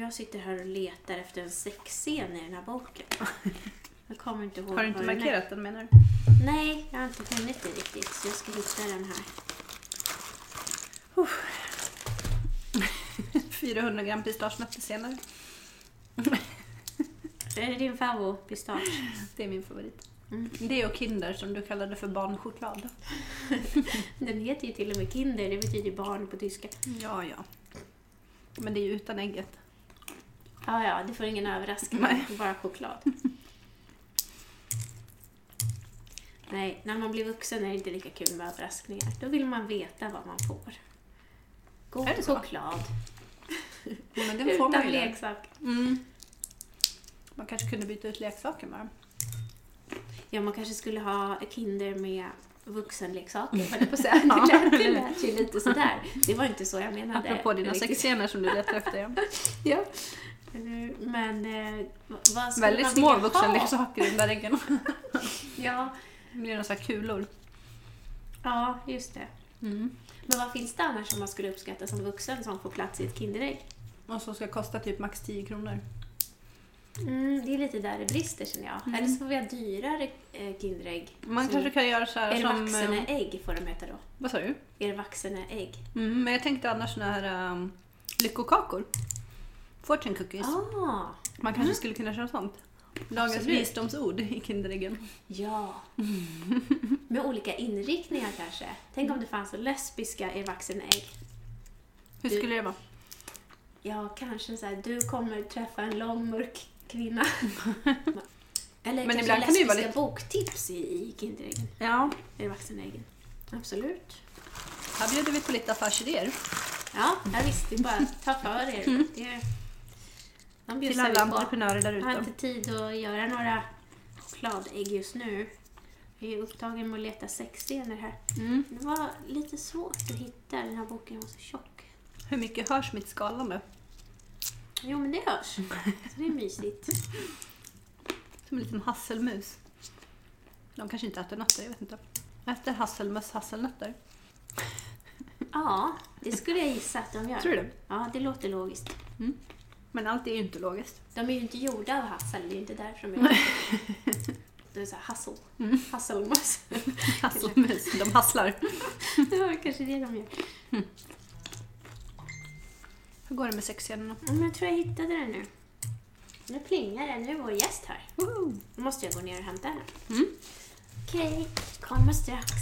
Jag sitter här och letar efter en sexscen i den här boken. Jag kommer inte ihåg Har du inte vad markerat den menar du? Nej, jag har inte hunnit det riktigt. Så jag ska hitta den här. 400 gram pistagenötter senare. Är det din favorit pistage? Det är min favorit. Mm. Det och Kinder som du kallade för barnchoklad. Den heter ju till och med Kinder, det betyder barn på tyska. Ja, ja. Men det är ju utan ägget. Ja, ja, det får ingen överraskning. Nej. Bara choklad. Nej, när man blir vuxen är det inte lika kul med överraskningar. Då vill man veta vad man får. God Är det så? choklad. Ja, men den får man Utan ju där. leksak. Mm. Man kanske kunde byta ut leksaker bara. Ja, man kanske skulle ha Kinder med vuxenleksaker, höll jag på att säga. Det lät, det lät ju lite sådär. Det var inte så jag menade. Apropå dina sexscener som du letar efter. Ja. Men eh, vad skulle Väldigt man små vilja ha? vuxenleksaker i den där äggen. Ja, Det blir några så här kulor. ja, just det. Mm. Men vad finns det annars som man skulle uppskatta som vuxen som får plats i ett Kinderägg? Och som ska kosta typ max 10 kronor. Mm, det är lite där det brister känner jag. Mm. Eller så får vi ha dyrare eh, Kinderägg. Man Som- kanske kan göra så här som... eh, ägg får de heta då? Vad sa du? Är det vaxene ägg? Mm, men jag tänkte annars såna här um, lyckokakor. Fortune cookies. Ah, Man kanske skulle kunna köra sånt. Dagens Absolut. visdomsord i Kinderäggen. ja. Med olika inriktningar kanske. Tänk om det fanns lesbiska i vaxene ägg. Hur skulle det vara? Ja, kanske så här, du kommer träffa en lång mörk kvinna. Eller Men kanske ibland kan lesbiska lite- boktips i, i Kinderäggen. Ja, Eller vaccinäggen. Absolut. här bjuder vi på lite affärsidéer. Ja, jag visste det är bara att ta för er. Det, de Mm. Till alla entreprenörer där Jag har ute. inte tid att göra några chokladägg just nu. Jag är upptagen med att leta sexscener här. Mm. Det var lite svårt att hitta, den här boken var så tjock. Hur mycket hörs mitt skalande? Jo, men det hörs. Så det är mysigt. Som en liten hasselmus. De kanske inte äter nötter, jag vet inte. Äter hasselmöss hasselnötter? Ja, det skulle jag gissa att de gör. Tror du? Ja, det låter logiskt. Men allt är ju inte logiskt. De är ju inte gjorda av hassel, det är inte därför de är det. Är så här hassel. Mm. Hasselmöss. Hasselmus, de hasslar. ja, kanske det de gör. Hur går det med sexscenerna? Men jag tror jag hittade den nu. Nu plingar det, nu är vår gäst här. Woho! Nu måste jag gå ner och hämta henne. Mm. Okej, kommer strax.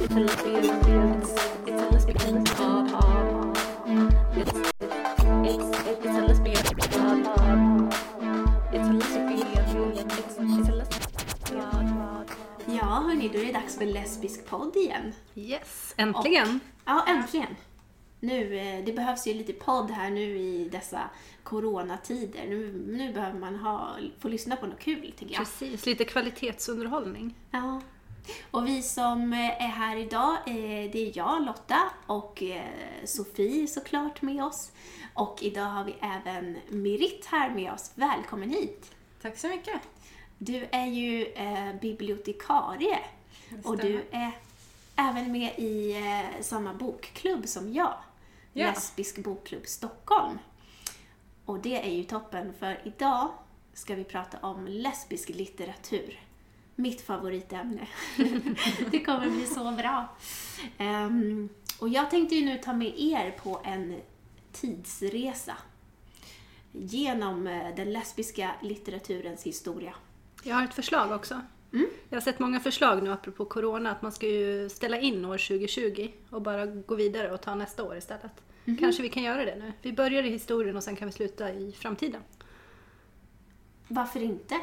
It's a lesbian, it's, it's a lesbian pod. It's, it's, Ja, hörni, då är det dags för lesbisk podd igen. Yes, äntligen! Ja, äntligen. Nu, eh, det behövs ju lite podd här nu i dessa coronatider. Nu, nu behöver man ha, få lyssna på något kul, tycker jag. Precis, lite kvalitetsunderhållning. Ja. Och vi som eh, är här idag, eh, det är jag, Lotta, och eh, Sofie såklart med oss. Och idag har vi även Mirit här med oss. Välkommen hit! Tack så mycket. Du är ju bibliotekarie och du är även med i samma bokklubb som jag. Ja. Lesbisk bokklubb Stockholm. Och det är ju toppen för idag ska vi prata om lesbisk litteratur. Mitt favoritämne. det kommer bli så bra. Ehm, och jag tänkte ju nu ta med er på en tidsresa genom eh, den lesbiska litteraturens historia. Jag har ett förslag också. Mm. Jag har sett många förslag nu apropå corona att man ska ju ställa in år 2020 och bara gå vidare och ta nästa år istället. Mhm. Kanske vi kan göra det nu. Vi börjar i historien och sen kan vi sluta i framtiden. Varför inte?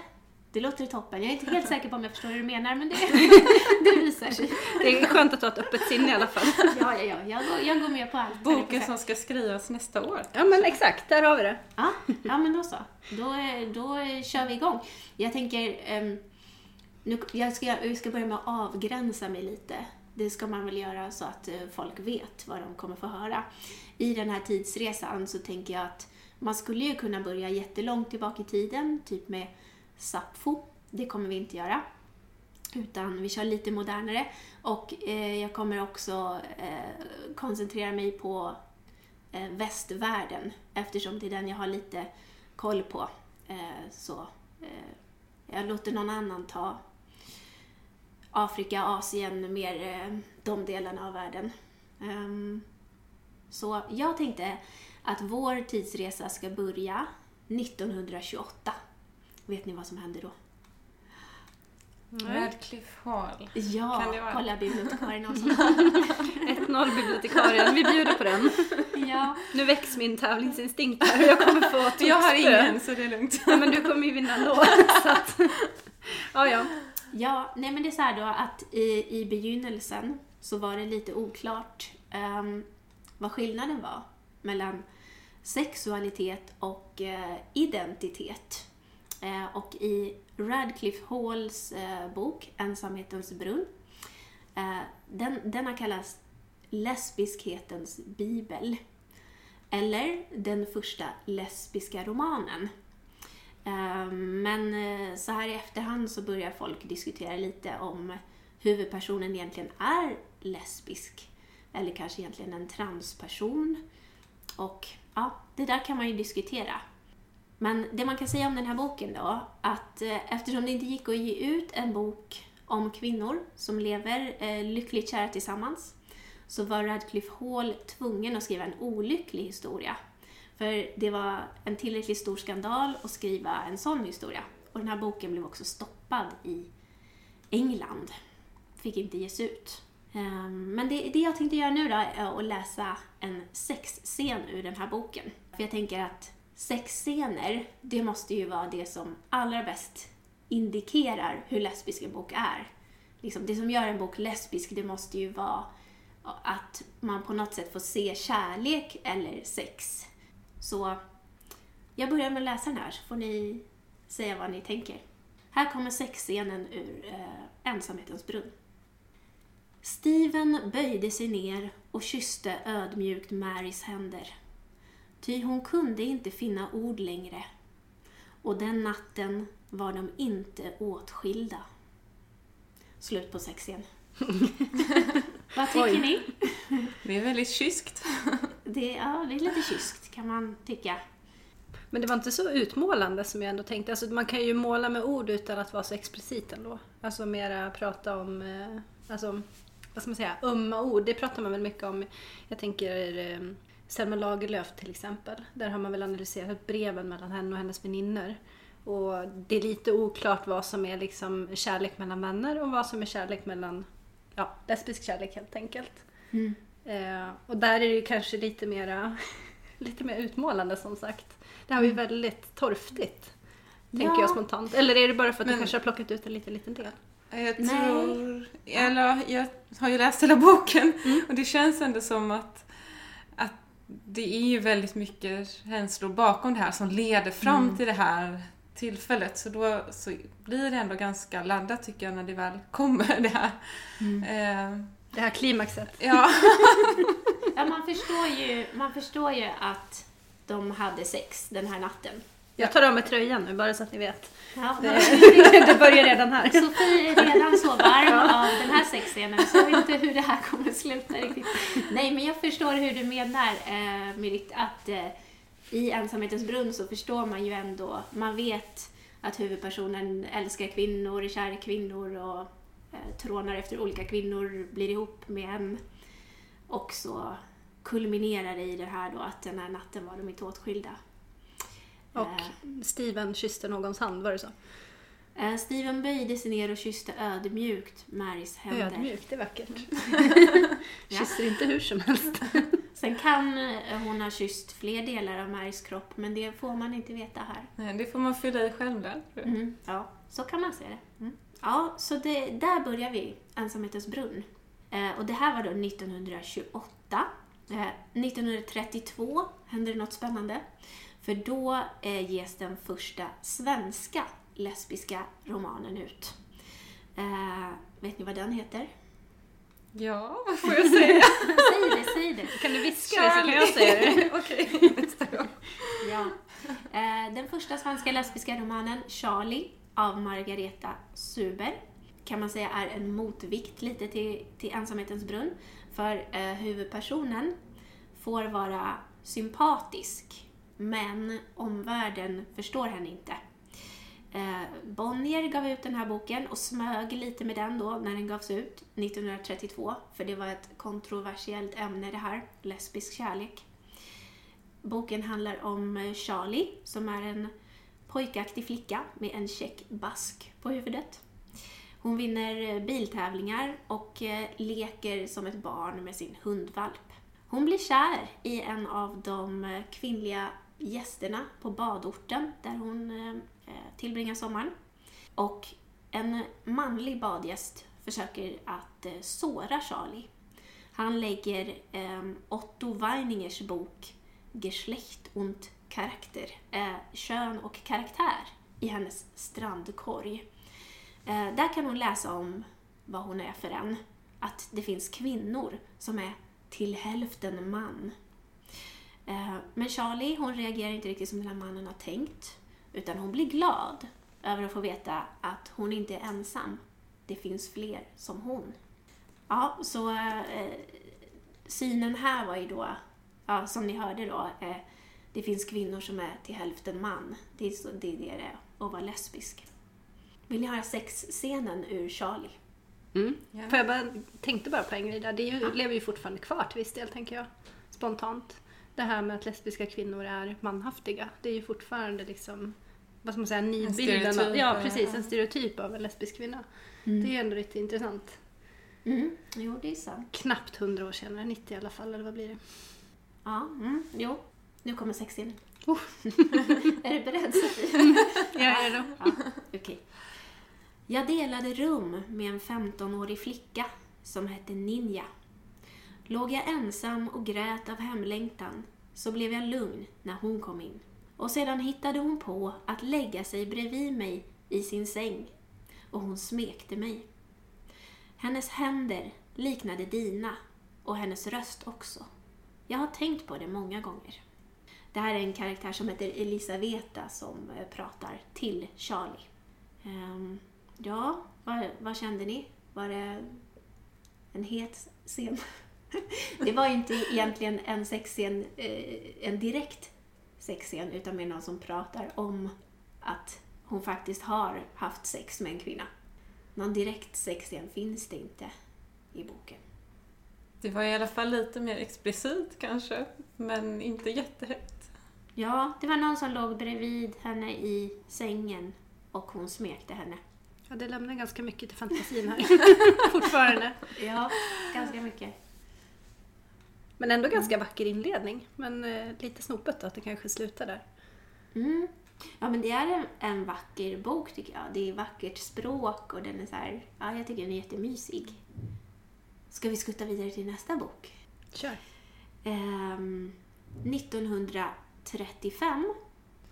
Det låter toppen. Jag är inte helt säker på om jag förstår hur du menar, men det, det visar sig. Det är skönt att ha ett öppet sinne i alla fall. Ja, ja, ja. Jag går, jag går med på allt. Boken som ska skrivas nästa år. Ja men exakt, där har vi det. Ja, ja men då så. Då, då kör vi igång. Jag tänker, ehm, nu, jag, ska, jag ska börja med att avgränsa mig lite. Det ska man väl göra så att eh, folk vet vad de kommer få höra. I den här tidsresan så tänker jag att man skulle ju kunna börja jättelångt tillbaka i tiden, typ med Sappho. Det kommer vi inte göra. Utan vi kör lite modernare. Och eh, jag kommer också eh, koncentrera mig på eh, västvärlden eftersom det är den jag har lite koll på. Eh, så eh, jag låter någon annan ta Afrika, Asien, mer eh, de delarna av världen. Ehm, så jag tänkte att vår tidsresa ska börja 1928. Vet ni vad som händer då? Radcliffe Hall. Ja, Kan det vara? kolla bibliotekarien också. 1-0 bibliotekarien, vi bjuder på den. ja. Nu väcks min tävlingsinstinkt här och jag kommer få Jag har tokspö. ingen så det är lugnt. Ja, men du kommer ju vinna ändå. Så att, ja, ja. Ja, nej men det är så här då att i, i begynnelsen så var det lite oklart ehm, vad skillnaden var mellan sexualitet och eh, identitet. Eh, och i Radcliffe Halls eh, bok Ensamhetens brunn, eh, den, denna kallas lesbiskhetens bibel. Eller den första lesbiska romanen. Eh, Men eh, så här i efterhand så börjar folk diskutera lite om huvudpersonen egentligen är lesbisk. Eller kanske egentligen en transperson. Och ja, det där kan man ju diskutera. Men det man kan säga om den här boken då, att eh, eftersom det inte gick att ge ut en bok om kvinnor som lever eh, lyckligt kära tillsammans, så var Radcliffe Hall tvungen att skriva en olycklig historia. För det var en tillräckligt stor skandal att skriva en sån historia. Och den här boken blev också stoppad i England. Fick inte ges ut. Ehm, men det, det jag tänkte göra nu då är att läsa en sexscen ur den här boken. För jag tänker att sexscener, det måste ju vara det som allra bäst indikerar hur lesbisk en bok är. Liksom, det som gör en bok lesbisk, det måste ju vara att man på något sätt får se kärlek eller sex. Så jag börjar med att läsa den här så får ni säga vad ni tänker. Här kommer sexscenen ur eh, Ensamhetens brunn. Steven böjde sig ner och kysste ödmjukt Marys händer. Ty hon kunde inte finna ord längre. Och den natten var de inte åtskilda. Slut på sexscen. Vad tycker Oj. ni? Det är väldigt kyskt. Det, ja, det är lite kyskt kan man tycka. Men det var inte så utmålande som jag ändå tänkte. Alltså, man kan ju måla med ord utan att vara så explicit ändå. Alltså mera prata om, eh, alltså, vad ska man säga, ömma ord. Det pratar man väl mycket om. Jag tänker eh, Selma Lagerlöf till exempel. Där har man väl analyserat breven mellan henne och hennes väninnor. Och det är lite oklart vad som är liksom kärlek mellan vänner och vad som är kärlek mellan, ja, lesbisk kärlek helt enkelt. Eh, och där är det ju kanske lite mera, lite mer utmålande som sagt. Det här var ju väldigt torftigt. Tänker Ja. jag spontant. Eller är det bara för att Men- du kanske har plockat ut en liten, liten del? Jag Nej. tror... Eller jag har ju läst hela boken och det känns ändå som att det är ju väldigt mycket känslor bakom det här som leder fram till det här tillfället. Så då så blir det ändå ganska laddat tycker jag när det väl kommer det här. Eh, Det här klimaxet. ja. Ja, man förstår, ju, man förstår ju att de hade sex den här natten. Jag tar av mig tröjan nu bara så att ni vet. Ja, Det, börjar redan här. Sofie är redan så varm av den här sexscenen så jag vet inte hur det här kommer att sluta riktigt. Nej, men jag förstår hur du menar, eh, Merit, att eh, i Ensamhetens brunn så förstår man ju ändå, man vet att huvudpersonen älskar kvinnor, är kär i kvinnor och eh, trånar efter olika kvinnor, blir ihop med en. Och så kulminerar det i det här då att den här natten var de inte åtskilda. Och Steven kysste någons hand, var det så? Eh, Steven böjde sig ner och kysste ödmjukt Marys händer. Ödmjukt, det är vackert. Ja. Kysser inte hur som helst. Sen kan eh, hon ha kysst fler delar av Marys kropp, men det får man inte veta här. Nej, Det får man fylla i själv där. Mm. Ja, så kan man se det. Mm. Ja, så det, där börjar vi, Ensamhetens brunn. Eh, och det här var då 1928. Eh, 1932 hände det något spännande. För då eh, ges den första svenska lesbiska romanen ut. Eh, vet ni vad den heter? Ja, vad får jag säga? Säg det, säg det. Kan du viska det så kan jag säga det? Okej, nästa gång. Ja. Eh, den första svenska lesbiska romanen, Charlie, av Margareta Suber, kan man säga är en motvikt lite till, till Ensamhetens brunn. För eh, huvudpersonen får vara sympatisk, men omvärlden förstår henne inte. Eh, Bonnier gav ut den här boken och smög lite med den då när den gavs ut 1932, för det var ett kontroversiellt ämne det här, lesbisk kärlek. Boken handlar om eh, Charlie som är en pojkaktig flicka med en check bask på huvudet. Hon vinner eh, biltävlingar och eh, leker som ett barn med sin hundvalp. Hon blir kär i en av de kvinnliga gästerna på badorten där hon eh, eh, tillbringar sommaren. Och en manlig badgäst försöker att eh, såra Charlie. Han lägger Otto Weiningers bok Geschlecht und Charakter, kön och karaktär, i hennes strandkorg. Där kan hon läsa om vad hon är för en. Att det finns kvinnor som är till hälften man. Eh, men Charlie, hon reagerar inte riktigt som den här mannen har tänkt. Utan hon blir glad över att få veta att hon inte är ensam. Det finns fler som hon. Ja, så eh, synen här var ju då, ja, som ni hörde då, eh, det finns kvinnor som är till hälften man. Det är, så, det, är det är att vara lesbisk. Vill ni höra sexscenen ur Charlie? Mm. Ja. För jag bara, tänkte bara på en grej där. Det ju, lever ju fortfarande kvar till viss del, tänker jag. Spontant. Det här med att lesbiska kvinnor är manhaftiga. Det är ju fortfarande liksom, vad ska man säga, nidbilden. av- Ja, precis. En stereotyp av en lesbisk kvinna. Det är ändå lite intressant. Mm. Jo, det är sant. Knappt hundra år senare, 90 i alla fall, eller vad blir det? Ja, mm. jo. Nu kommer sexscenen. Oh. är du beredd Sofie? Ja, är? Ja, okej. Jag delade rum med en 15-årig flicka som hette Ninja. Låg jag ensam och grät av hemlängtan så blev jag lugn när hon kom in. Och sedan hittade hon på att lägga sig bredvid mig i sin säng och hon smekte mig. Hennes händer liknade dina och hennes röst också. Jag har tänkt på det många gånger. Det här är en karaktär som heter Elisaveta som eh, pratar till Charlie. Um, ja, vad, vad kände ni? Var det en het scen? det var ju inte egentligen en sexscen, eh, en direkt sexscen, utan mer någon som pratar om att hon faktiskt har haft sex med en kvinna. Någon direkt sexscen finns det inte i boken. Det var i alla fall lite mer explicit kanske, men inte jättehögt. Ja, det var någon som låg bredvid henne i sängen och hon smekte henne. Ja, det lämnar ganska mycket till fantasin här. Fortfarande. Ja, ganska mycket. Men ändå ganska vacker inledning. Men eh, lite snopet att det kanske slutar där. Mm. Ja, men det är en, en vacker bok tycker jag. Det är vackert språk och den är så här, ja, jag tycker den är jättemysig. Ska vi skutta vidare till nästa bok? Kör. Ehm, 1935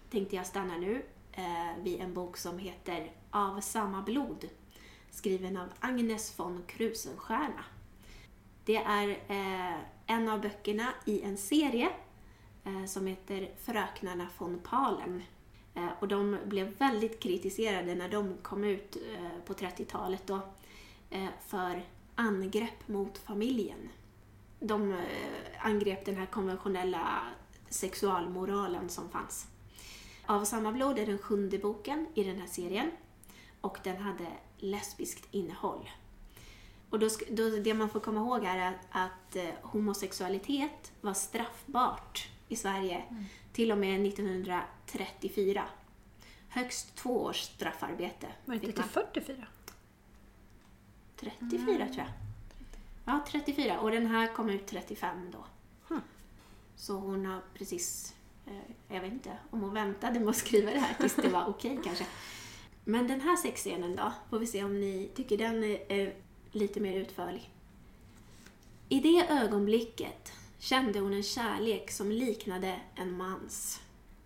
tänkte jag stanna nu eh, vid en bok som heter Av samma blod, skriven av Agnes von Krusenstjerna. Det är eh, en av böckerna i en serie eh, som heter Fröknarna von Palen. Eh, och de blev väldigt kritiserade när de kom ut eh, på 30-talet då, eh, för angrepp mot familjen de eh, angrep den här konventionella sexualmoralen som fanns. Av samma blod är den sjunde boken i den här serien och den hade lesbiskt innehåll. Och då, då, det man får komma ihåg är att, att eh, homosexualitet var straffbart i Sverige till och med 1934. Högst två års straffarbete. Var det inte till man. 44? 34 tror jag. Ja, 34. Och den här kom ut 35 då. Hmm. Så hon har precis, eh, jag vet inte om hon väntade med att skriva det här tills det var okej kanske. Men den här sexscenen då, får vi se om ni tycker den är, är lite mer utförlig. I det ögonblicket kände hon en kärlek som liknade en mans.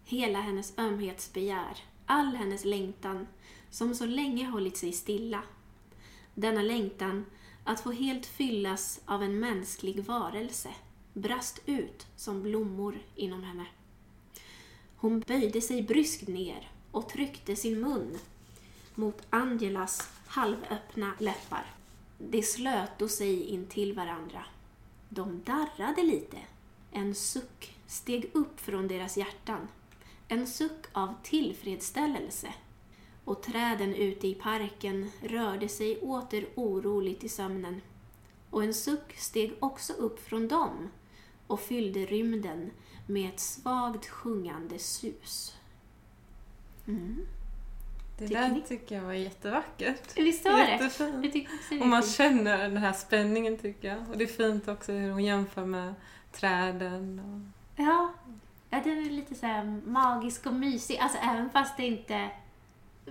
Hela hennes ömhetsbegär, all hennes längtan, som så länge hållit sig stilla. Denna längtan att få helt fyllas av en mänsklig varelse brast ut som blommor inom henne. Hon böjde sig bryskt ner och tryckte sin mun mot Angelas halvöppna läppar. De slöt sig in till varandra. De darrade lite. En suck steg upp från deras hjärtan. En suck av tillfredsställelse. Och träden ute i parken rörde sig åter oroligt i sömnen. Och en suck steg också upp från dem och fyllde rymden med ett svagt sjungande sus. Mm. Det Tycker där ni? tycker jag var jättevackert. Visst var det? Jag Jättefint. det Och är man fint. känner den här spänningen tycker jag. Och det är fint också hur hon jämför med träden. Och... Ja. ja, den är lite så här magisk och mysig. Alltså även fast det inte...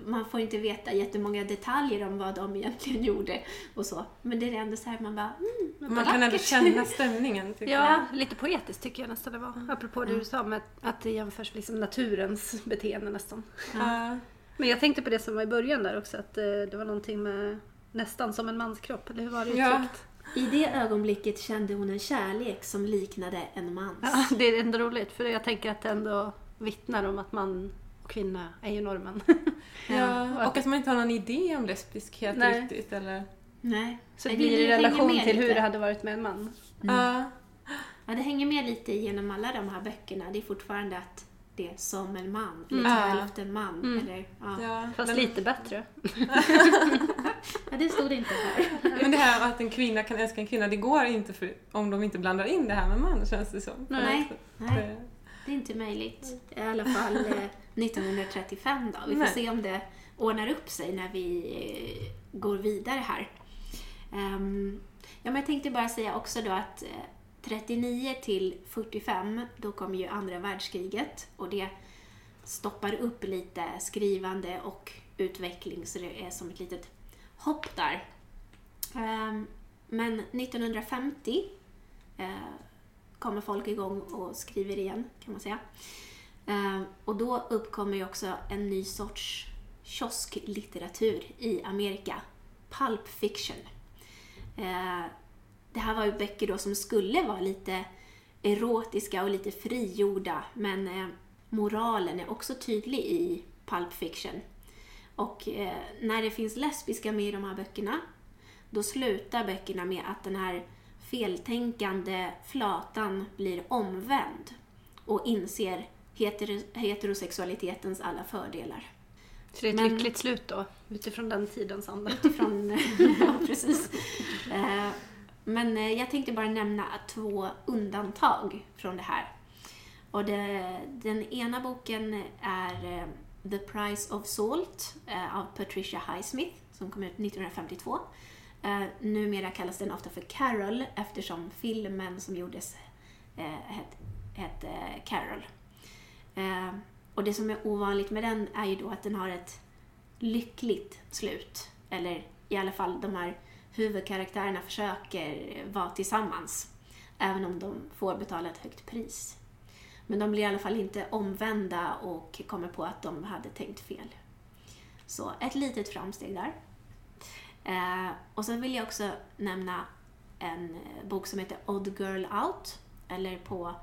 Man får inte veta jättemånga detaljer om vad de egentligen gjorde och så. Men det är ändå så här man bara... Mm, Man kan ändå känna stämningen tycker jag. Ja, lite poetiskt tycker jag nästan det var. Apropå det du sa med att det jämförs liksom naturens beteende nästan. Ja. Men jag tänkte på det som var i början där också, att eh, det var någonting med nästan som en manskropp, eller hur var det Ja. uttryckt? I det ögonblicket kände hon en kärlek som liknade en mans. Ja, det är ändå roligt för jag tänker att det ändå vittnar om att man och kvinna är ju normen. Ja, och att man inte har någon idé om lesbiskhet Nej. riktigt. Eller... Nej. Så det blir i relation till hur lite. det hade varit med en man. Ja. Ja, det hänger med lite genom alla de här böckerna. Det är fortfarande att det som en man, Mm. lite Ja. hälften man. Mm. Eller, ja. Ja. Fast men, lite bättre. ja, det stod inte här. men det här att en kvinna kan älska en kvinna, det går inte för, om de inte blandar in det här med man känns det som. Nej. Nej. Det- är inte möjligt. I alla fall eh, 1935 då. Vi får Nej. se om det ordnar upp sig när vi eh, går vidare här. Ehm, ja, men jag tänkte bara säga också då att eh, 39 till 45, då kom ju andra världskriget och det stoppar upp lite skrivande och utveckling så det är som ett litet hopp där. Ehm, men 1950 eh, kommer folk igång och skriver igen, kan man säga. Ehm, och då uppkommer ju också en ny sorts kiosklitteratur i Amerika. Pulp fiction. Ehm, det här var ju böcker då som skulle vara lite erotiska och lite frigjorda, men eh, moralen är också tydlig i Pulp fiction. Och eh, när det finns lesbiska med i de här böckerna, då slutar böckerna med att den här feltänkande flatan blir omvänd och inser heter- heterosexualitetens alla fördelar. Så det är ett Men- lyckligt slut då, utifrån den tidens anda. Utifrån, ja, precis. Eh, men eh, jag tänkte bara nämna två undantag från det här. Och det, den ena boken är eh, The Price of Salt eh, av Patricia Highsmith som kom ut 1952. Eh, numera kallas den ofta för Carol eftersom filmen som gjordes eh, hette het, eh, Carol. Eh, och det som är ovanligt med den är ju då att den har ett lyckligt slut. Eller i alla fall de här huvudkaraktärerna försöker vara tillsammans. Även om de får betala ett högt pris. Men de blir i alla fall inte omvända och kommer på att de hade tänkt fel. Så ett litet framsteg där. Eh, och sen vill jag också nämna en bok som heter Odd Girl Out. Eller på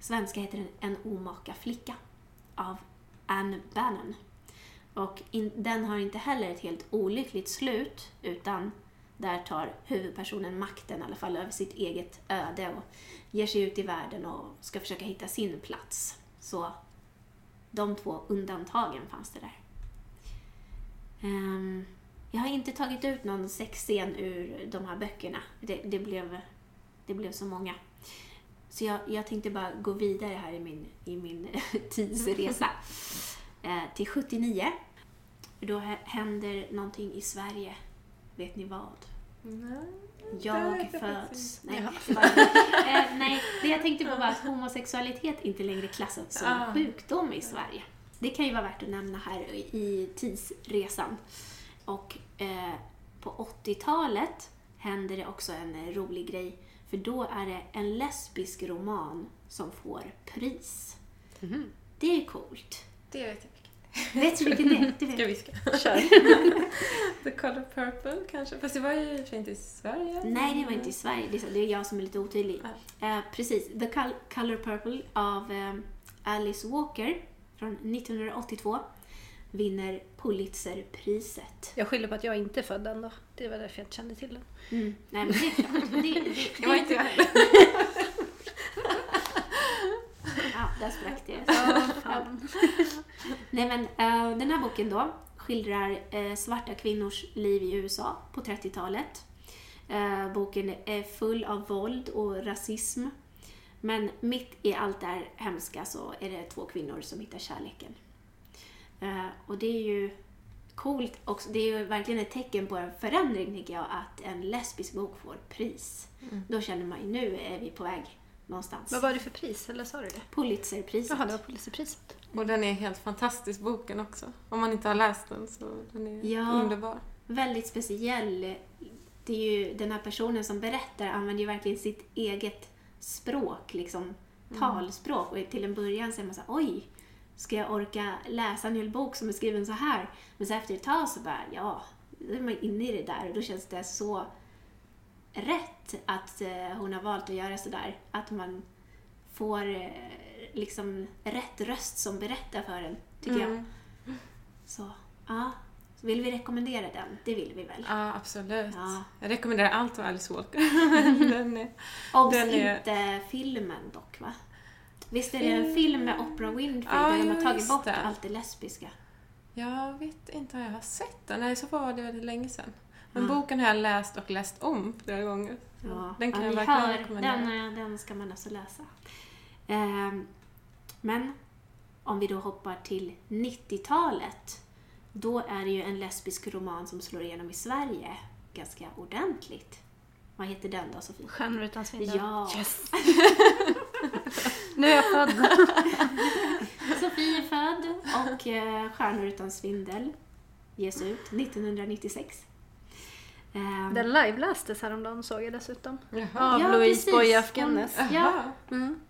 svenska heter den En omaka flicka. Av Anne Bannon. Och in, den har inte heller ett helt olyckligt slut utan där tar huvudpersonen makten i alla fall över sitt eget öde och ger sig ut i världen och ska försöka hitta sin plats. Så de två undantagen fanns det där. Um, jag har inte tagit ut någon sexscen ur de här böckerna. Det, det, blev, det blev så många. Så jag, jag tänkte bara gå vidare här i min, i min tidsresa. uh, till 79. Då händer någonting i Sverige. Vet ni vad? Nej. Jag föds... Nej, Ja. eh, nej, det jag tänkte på var att homosexualitet inte längre klassas som Ah. sjukdom i Sverige. Det kan ju vara värt att nämna här i tidsresan. Och eh, på 80-talet händer det också en eh, rolig grej. För då är det en lesbisk roman som får pris. Mhm. Det är coolt. Det vet jag. Vet du vilken det är? Du vet. Ska jag viska? Kör. The Color Purple kanske? Fast det var ju i inte i Sverige. Nej, det var inte i Sverige. Det är, jag som är lite otydlig. Eh, precis. The Col- Color Purple av eh, Alice Walker från 1982 vinner Pulitzerpriset. Jag skyller på att jag inte är född än då. Det var därför jag inte kände till den. Mm. Nej, men det är klart. Det, det, Det var inte jag heller. där sprack det. Ja, fan. Nej men eh, den här boken då skildrar eh, svarta kvinnors liv i USA på 30-talet. Eh, boken är full av våld och rasism. Men mitt i allt det här hemska så är det två kvinnor som hittar kärleken. Och det är ju coolt också. Det är ju verkligen ett tecken på en förändring tycker jag att en lesbisk bok får pris. Då känner man ju nu är vi på väg någonstans. Vad var det för pris? Eller sa du det? Pulitzerpriset. Jaha, det var Pulitzerpriset. Och den är helt fantastisk boken också. Om man inte har läst den så den är Ja. underbar. väldigt speciell. Det är ju den här personen som berättar använder ju verkligen sitt eget språk, liksom talspråk. Och till en början så är man så här, oj, ska jag orka läsa en hel bok som är skriven så här? Men så efter ett tag så bara, ja, då är man inne i det där och då känns det så rätt att eh, hon har valt att göra så där. Att man får eh, liksom rätt röst som berättar för en, tycker jag. Mm. Så, ja. Så vill vi rekommendera den? Det vill vi väl? Ja, absolut. Ja. Jag rekommenderar allt av Alice Walker. den är, Obs, Den är- inte filmen dock va? Visst är det en film med Oprah Winfrey Ja, där de har tagit bort det. allt det lesbiska? jag vet inte om jag har sett den. Nej, så var det väldigt länge sedan. Men Ja. boken har jag läst och läst om flera gånger. Ja, Den kan ja, jag verkligen hör, rekommendera. den, eh, den ska man alltså läsa. Ehm, men om vi då hoppar till 90-talet. Då är det ju en lesbisk roman som slår igenom i Sverige ganska ordentligt. Vad heter den då Sofie? Stjärnor utan svindel. Ja, Yes. nu är jag född. Sofie är född och eh, Stjärnor utan svindel ges ut 1996. Ehm, Den livelästes häromdagen såg jag dessutom. Jaha. Av Ja, Louise. Boye. Ja. Mm.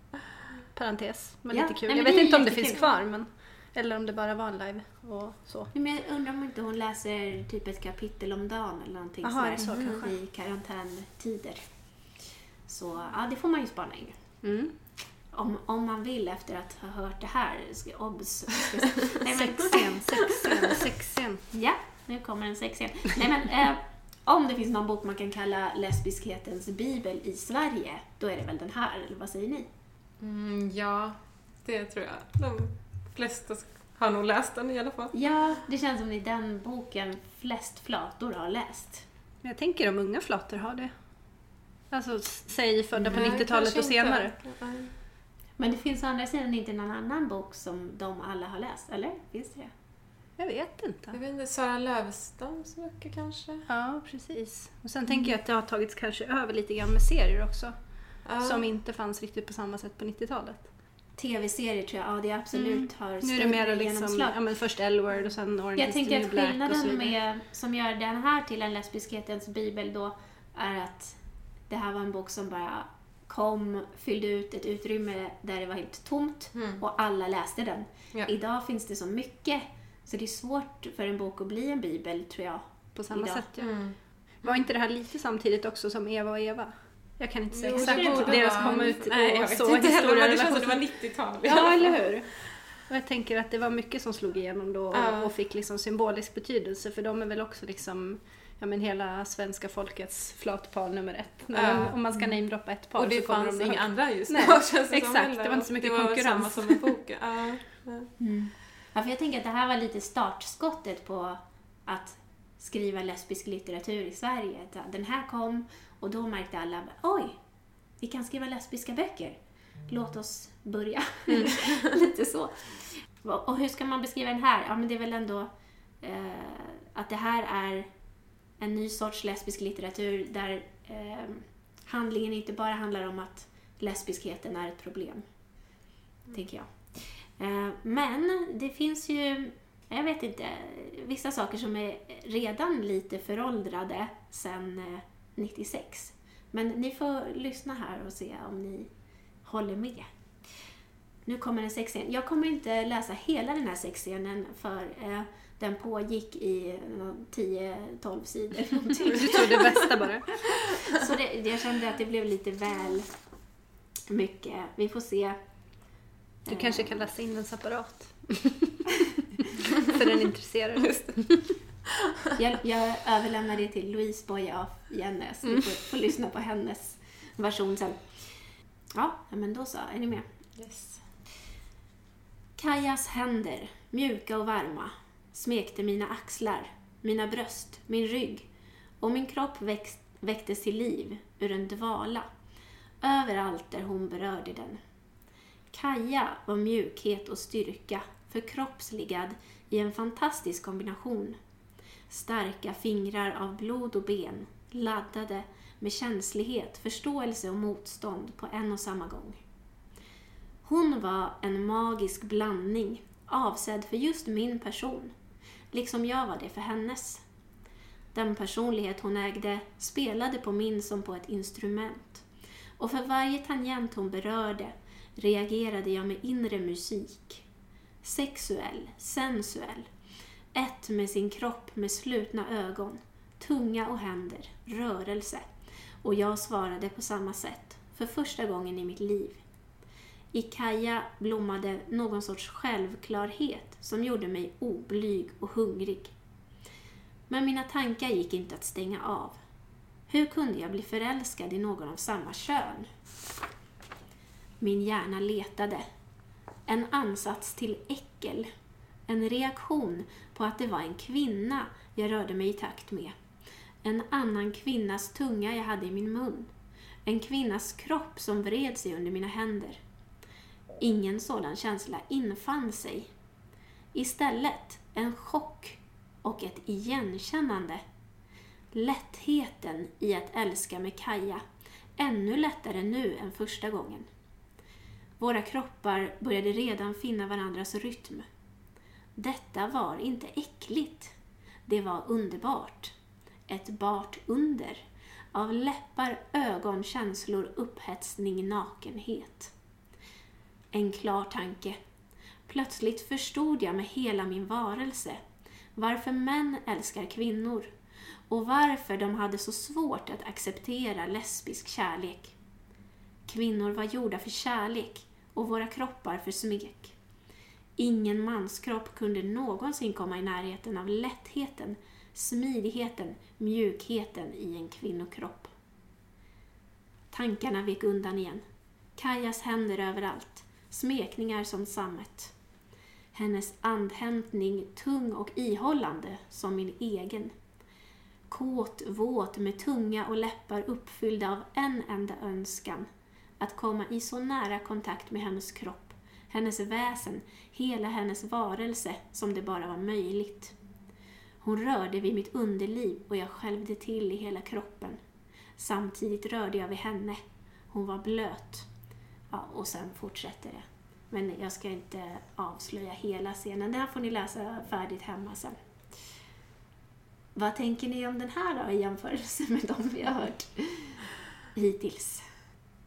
Parentes, men Ja, lite kul. nej, jag vet inte om det finns kvar, men, eller om det bara var en live och så. men jag undrar om inte hon läser typ ett kapitel om dagen eller någonting sådär är det så kanske? i karantäntider. Så ja, det får man ju spana in. Mm. Om, om man vill efter att ha hört det här. Ska, obs! Sexscen, sexscen, sexscen. ja, nu kommer en sexscen. Nej, men, om det finns någon bok man kan kalla lesbiskhetens bibel i Sverige, då är det väl den här, eller vad säger ni? Mm, ja, det tror jag. De flesta har nog läst den i alla fall. Ja, det känns som det är den boken flest flator har läst. Men jag tänker om unga flator har det. Alltså, säg födda på Nej, 90-talet kanske och senare. Men det finns å andra sidan inte någon annan bok som de alla har läst, eller? Finns det det? Jag vet Jag inte. vet inte, Sara Lövestams böcker kanske? Ja, precis. Och sen tänker jag att det har tagits kanske över lite grann med serier också. Ja. Som inte fanns riktigt på samma sätt på 90-talet. Tv-serier tror jag, ja det absolut har Mm. Nu är det större mer liksom, ja men först L-word och sen Orange Jag tänker att black skillnaden med, som gör den här till en lesbiskhetens bibel då är att det här var en bok som bara kom, fyllde ut ett utrymme där det var helt tomt Mm. och alla läste den. Ja. Idag finns det så mycket så det är svårt för en bok att bli en bibel tror jag. På samma idag. sätt ja. Mm. Var inte det här lite samtidigt också som Eva och Eva? Jag kan inte säga Jo, exakt det borde deras komma ut Nej, jag och vet så inte heller, men det känns som det var 90-tal. Ja, eller hur? Och jag tänker att det var mycket som slog igenom då och, Ja. och fick liksom symbolisk betydelse för de är väl också liksom ja, men hela svenska folkets flatpar nummer ett. När Ja. om man ska namedroppa ett par Och det så kommer fanns de inga högt. andra just Nej, då, känns det som exakt. Det var inte så mycket det var konkurrens. samma som med boken. Ja. Ja. Ja, för jag tänker att det här var lite startskottet på att skriva lesbisk litteratur i Sverige. Den här kom och då märkte alla, oj, vi kan skriva lesbiska böcker. Låt oss börja. lite så. Och hur ska man beskriva den här? Ja, men det är väl ändå eh, att det här är en ny sorts lesbisk litteratur där eh, handlingen inte bara handlar om att lesbiskheten är ett problem. Tänker jag. Eh, Men det finns ju, jag vet inte, vissa saker som är redan lite föråldrade eh, 96. Men ni får lyssna här och se om ni håller med. Nu kommer en sexscen. Jag kommer inte läsa hela den här sexscenen för eh, den pågick i någon 10-12 sidor. någonting. Du tog det bästa bara. Så det, jag kände att det blev lite väl mycket. Vi får se. Du kanske kan läsa in den separat. För den intresserade. Jag, jag överlämnar det till Louise Boye af Jennes. Vi får, får lyssna på hennes version sen. Ja, men då så. Är ni med? Yes. Kajas händer, mjuka och varma, smekte mina axlar, mina bröst, min rygg och min kropp växt, väcktes till liv ur en dvala överallt där hon berörde den. Kaja var mjukhet och styrka förkroppsligad i en fantastisk kombination. Starka fingrar av blod och ben, laddade med känslighet, förståelse och motstånd på en och samma gång. Hon var en magisk blandning, avsedd för just min person, liksom jag var det för hennes. Den personlighet hon ägde spelade på min som på ett instrument. Och för varje tangent hon berörde reagerade jag med inre musik. Sexuell, sensuell, ett med sin kropp med slutna ögon, tunga och händer, rörelse. Och jag svarade på samma sätt, för första gången i mitt liv. I Kaja blommade någon sorts självklarhet som gjorde mig oblyg och hungrig. Men mina tankar gick inte att stänga av. Hur kunde jag bli förälskad i någon av samma kön? Min hjärna letade. En ansats till äckel. En reaktion på att det var en kvinna jag rörde mig i takt med. En annan kvinnas tunga jag hade i min mun. En kvinnas kropp som vred sig under mina händer. Ingen sådan känsla infann sig. Istället en chock och ett igenkännande. Lättheten i att älska med Kaja, ännu lättare nu än första gången. Våra kroppar började redan finna varandras rytm. Detta var inte äckligt. Det var underbart. Ett bart under av läppar, ögon, känslor, upphetsning, nakenhet. En klar tanke. Plötsligt förstod jag med hela min varelse varför män älskar kvinnor och varför de hade så svårt att acceptera lesbisk kärlek. Kvinnor var gjorda för kärlek och våra kroppar för smek. Ingen manskropp kunde någonsin komma i närheten av lättheten, smidigheten, mjukheten i en kvinnokropp. Tankarna vek undan igen. Kajas händer överallt, smekningar som sammet. Hennes andhämtning tung och ihållande som min egen. Kåt, våt med tunga och läppar uppfyllda av en enda önskan. Att komma i så nära kontakt med hennes kropp, hennes väsen, hela hennes varelse som det bara var möjligt. Hon rörde vid mitt underliv och jag skälvde till i hela kroppen. Samtidigt rörde jag vid henne. Hon var blöt. Ja, och sen fortsätter det. Men jag ska inte avslöja hela scenen. Det här får ni läsa färdigt hemma sen. Vad tänker ni om den här då i jämförelse med de vi har hört hittills?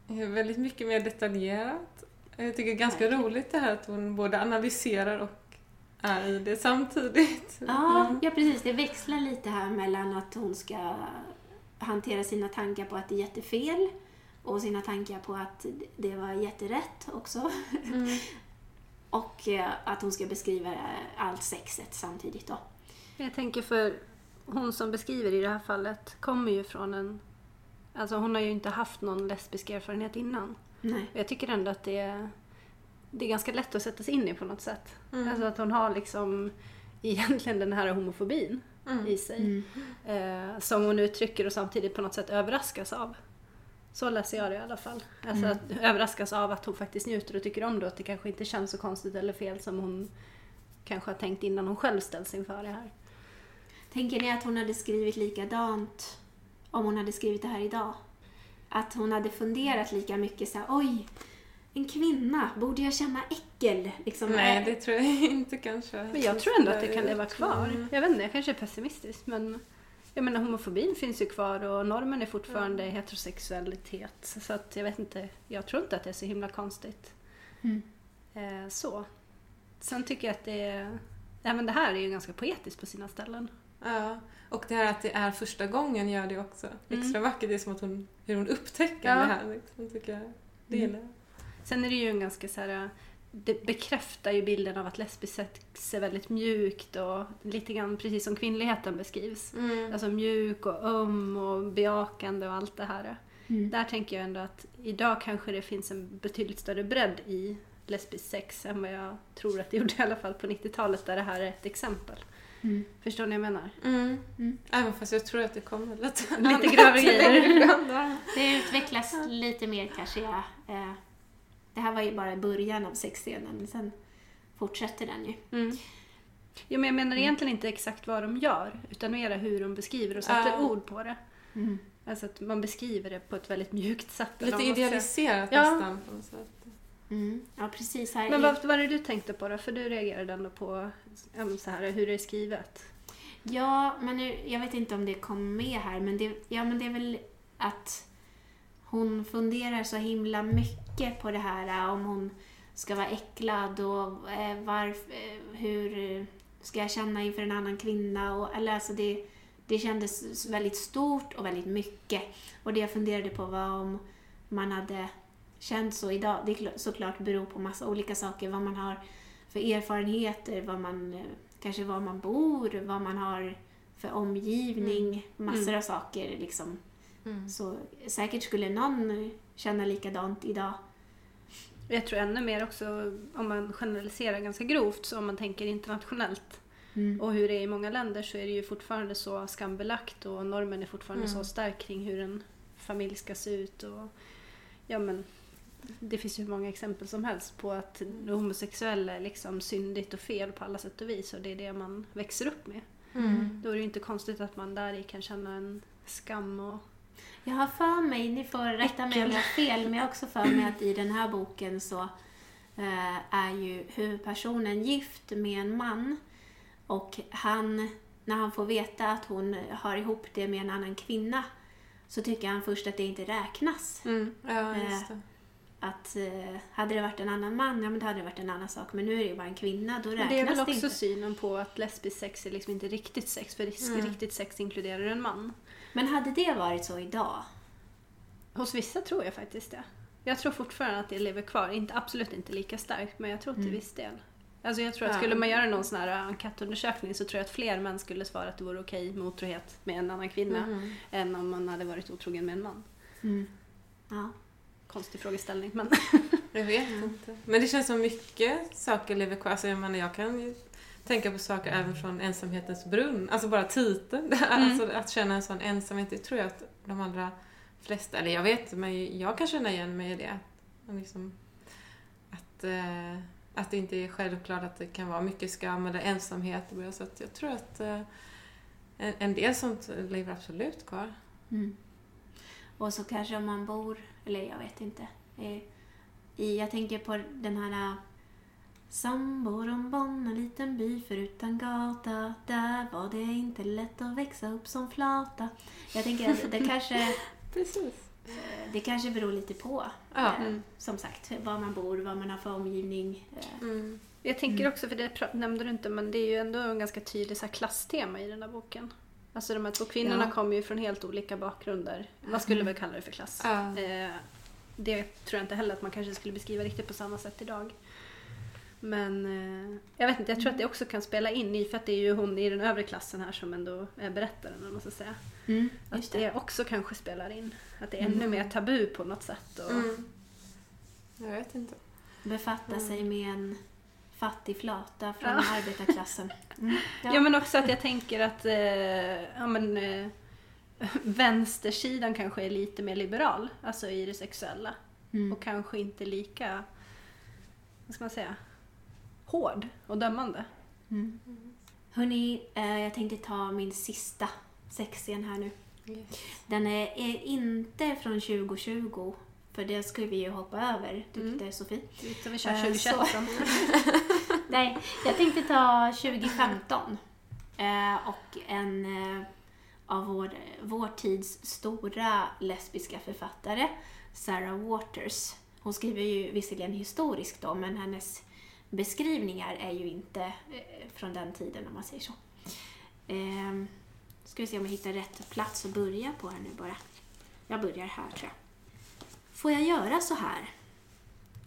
Är väldigt mycket mer detaljerat. Jag tycker det är ganska Verkligen. roligt det här att hon både analyserar och är i det samtidigt. Ja, Mm. ja, precis. Det växlar lite här mellan att hon ska hantera sina tankar på att det är jättefel och sina tankar på att det var jätterätt också. Mm. Och eh, att hon ska beskriva allt sexet samtidigt då. Jag tänker för hon som beskriver i det här fallet kommer ju från en... Alltså hon har ju inte haft någon lesbisk erfarenhet innan. Nej. Jag tycker ändå att det är, det är ganska lätt att sätta sig in i på något sätt. Mm. Alltså att hon har liksom egentligen den här homofobin Mm. i sig. Eh, som hon uttrycker och samtidigt på något sätt överraskas av. Så läser jag det i alla fall. Alltså Mm. att överraskas av att hon faktiskt njuter och tycker om det och att det kanske inte känns så konstigt eller fel som hon kanske har tänkt innan hon själv ställs inför det här. Tänker ni att hon hade skrivit likadant om hon hade skrivit det här idag? Att hon hade funderat lika mycket så här, oj, en kvinna, borde jag känna äckel? Liksom, Nej, eh, det tror jag inte kanske. Men jag tror ändå att det kan leva kvar. Mm. Jag vet inte, jag kanske är pessimistisk men jag menar homofobin finns ju kvar och normen är fortfarande heterosexualitet. Så att jag vet inte, jag tror inte att det är så himla konstigt. Mm. Eh, så. Sen tycker jag att det är, ja men det här är ju ganska poetiskt på sina ställen. Ja, och det här att det är första gången gör det också Mm. extra vackert. Det är som att hon, hur hon upptäcker Ja. det här. Liksom, tycker jag. Det Mm. gillar jag. Sen är det ju en ganska så här, det bekräftar ju bilden av att lesbiskt sex är väldigt mjukt och lite grann precis som kvinnligheten beskrivs. Mm. Alltså mjuk och öm och bejakande och allt det här. Mm. Där tänker jag ändå att idag kanske det finns en betydligt större bredd i lesbiskt sex än vad jag tror att det gjorde i alla fall på 90-talet där det här är ett exempel. Mm. Förstår ni vad jag menar? Mm. Mm. Även fast jag tror att det kommer lite, Lite grövre grejer. Det utvecklas lite mer kanske. Ja. Eh, Det här var ju bara i början av sexscenen, men sen fortsätter den ju. Mm. Jo, men jag menar egentligen inte exakt vad de gör, utan mer hur de beskriver och sätter Ja. ord på det. Alltså att man beskriver det på ett väldigt mjukt sätt. Lite idealiserat Ja. nästan på något sätt. Mm. Ja, precis. Här Men vad var det du tänkte på då? För du reagerade ändå på så här, hur det är skrivet. Ja, men nu, jag vet inte om det kom med här, men det, ja, men det är väl att hon funderar så himla mycket på det här äh, om hon ska vara äcklad och eh, varf, eh, hur ska jag känna inför en annan kvinna? Och, eller alltså det, det kändes väldigt stort och väldigt mycket. Och det jag funderade på var om man hade känt så idag. Det såklart beror på massa olika saker, vad man har för erfarenheter, vad man, eh, kanske var man bor, vad man har för omgivning, massor av saker liksom. Mm. Så säkert skulle någon känna likadant idag. Jag tror ännu mer också om man generaliserar ganska grovt, så om man tänker internationellt och hur det är i många länder så är det ju fortfarande så skambelagt och normen är fortfarande Mm. så stark kring hur en familj ska se ut. Och, ja, men, det finns ju hur många exempel som helst på att det homosexuella är liksom syndigt och fel på alla sätt och vis och det är det man växer upp med. Mm. Då är det ju inte konstigt att man där i kan känna en skam och... Jag har för mig, ni får rätta mig om jag har fel, men jag har också för mig att i den här boken så eh, är ju huvudpersonen gift med en man och han, när han får veta att hon har ihop det med en annan kvinna så tycker han först att det inte räknas. Mm. Ja, det. Att eh, hade det varit en annan man, ja men då hade det varit en annan sak. Men nu är det ju bara en kvinna, då Men räknas det är väl också inte. synen på att lesbiskt sex är liksom inte riktigt sex, för Mm. riktigt sex inkluderar en man. Men hade det varit så idag? Hos vissa tror jag faktiskt det. Jag tror fortfarande att det lever kvar. Inte, absolut inte lika starkt, men jag tror till Mm. viss del. Alltså jag tror att Ja. skulle man göra någon sån här enkätundersökning så tror jag att fler män skulle svara att det vore okej med otrohet med en annan kvinna Mm. än om man hade varit otrogen med en man. Ja. Konstig frågeställning, men Jag vet inte. Men det känns som mycket saker lever kvar. Alltså, jag, menar, jag kan ju tänka på saker även från ensamhetens brunn. Alltså bara titeln. Alltså, att känna en sån ensamhet, det tror jag att de allra flesta, eller jag vet men jag kan känna igen mig i det. Liksom, att, eh, att det inte är självklart att det kan vara mycket skam eller ensamhet. Så att jag tror att eh, en, en del sånt lever absolut kvar. Mm. Och så kanske om man bor, eller jag vet inte. eh, I, jag tänker på den här... Samborombon, en liten by förutan gata. Där var det inte lätt att växa upp som flata. Jag tänker att det kanske, Precis. eh, det kanske beror lite på. Ja. eh, Som sagt, var man bor, vad man har för omgivning. eh. Mm. jag tänker också, för det nämnde du inte, men det är ju ändå en ganska tydlig så klasstema i den här boken. Alltså de här två kvinnorna Ja. kommer ju från helt olika bakgrunder. Man skulle väl kalla det för klass. Ja. Eh, det tror jag inte heller att man kanske skulle beskriva riktigt på samma sätt idag. Men eh, jag vet inte, jag tror att det också kan spela in i, för att det är ju hon i den övre klassen här som ändå är berättaren, man ska säga. Att Just det det. också kanske spelar in. Att det är ännu mer tabu på något sätt. Och, Mm. Jag vet inte. Befatta sig med en fattig flata från Ja. arbetarklassen. Mm. Ja. men också att jag tänker att eh, ja, men, eh, vänstersidan kanske är lite mer liberal, alltså i det sexuella. Mm. Och kanske inte lika, vad ska man säga, hård och dömande. Mm. Hörni, eh, jag tänkte ta min sista sexscen här nu. Den är, är inte från 2020, för det ska vi ju hoppa över, tyckte Mm. Sofie. Så vi kör Eh, 2021 så. Nej, jag tänkte ta 2015. Eh, och en eh, av vår, vår tids stora lesbiska författare, Sarah Waters. Hon skriver ju visserligen historiskt då, men hennes beskrivningar är ju inte eh, från den tiden om man säger så. Ska vi se om jag hittar rätt plats att börja på här nu bara. Jag börjar här tror jag. Får jag göra så här?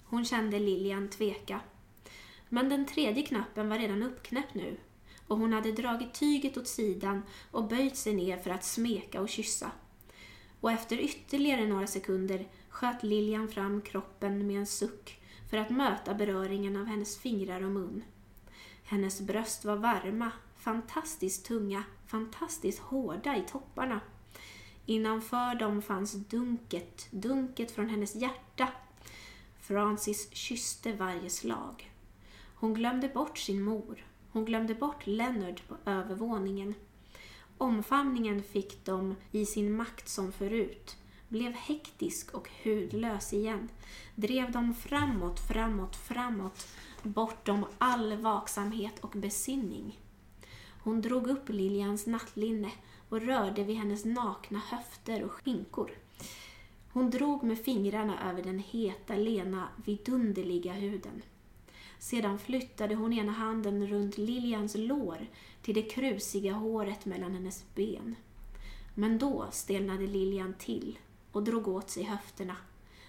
Hon kände Lilian tveka. Men den tredje knappen var redan uppknäppt nu och hon hade dragit tyget åt sidan och böjt sig ner för att smeka och kyssa. Och efter ytterligare några sekunder sköt Lilian fram kroppen med en suck för att möta beröringen av hennes fingrar och mun. Hennes bröst var varma, fantastiskt tunga, fantastiskt hårda i topparna. Innanför dem fanns dunket, dunket från hennes hjärta. Francis kysste varje slag. Hon glömde bort sin mor. Hon glömde bort Leonard på övervåningen. Omfamningen fick dem i sin makt som förut, blev hektisk och hudlös igen, drev dem framåt, framåt, framåt, bortom all vaksamhet och besinning. Hon drog upp Lilians nattlinne och rörde vid hennes nakna höfter och skinkor. Hon drog med fingrarna över den heta, lena, vidunderliga huden. Sedan flyttade hon ena handen runt Lilians lår till det krusiga håret mellan hennes ben. Men då stelnade Lilian till och drog åt sig höfterna.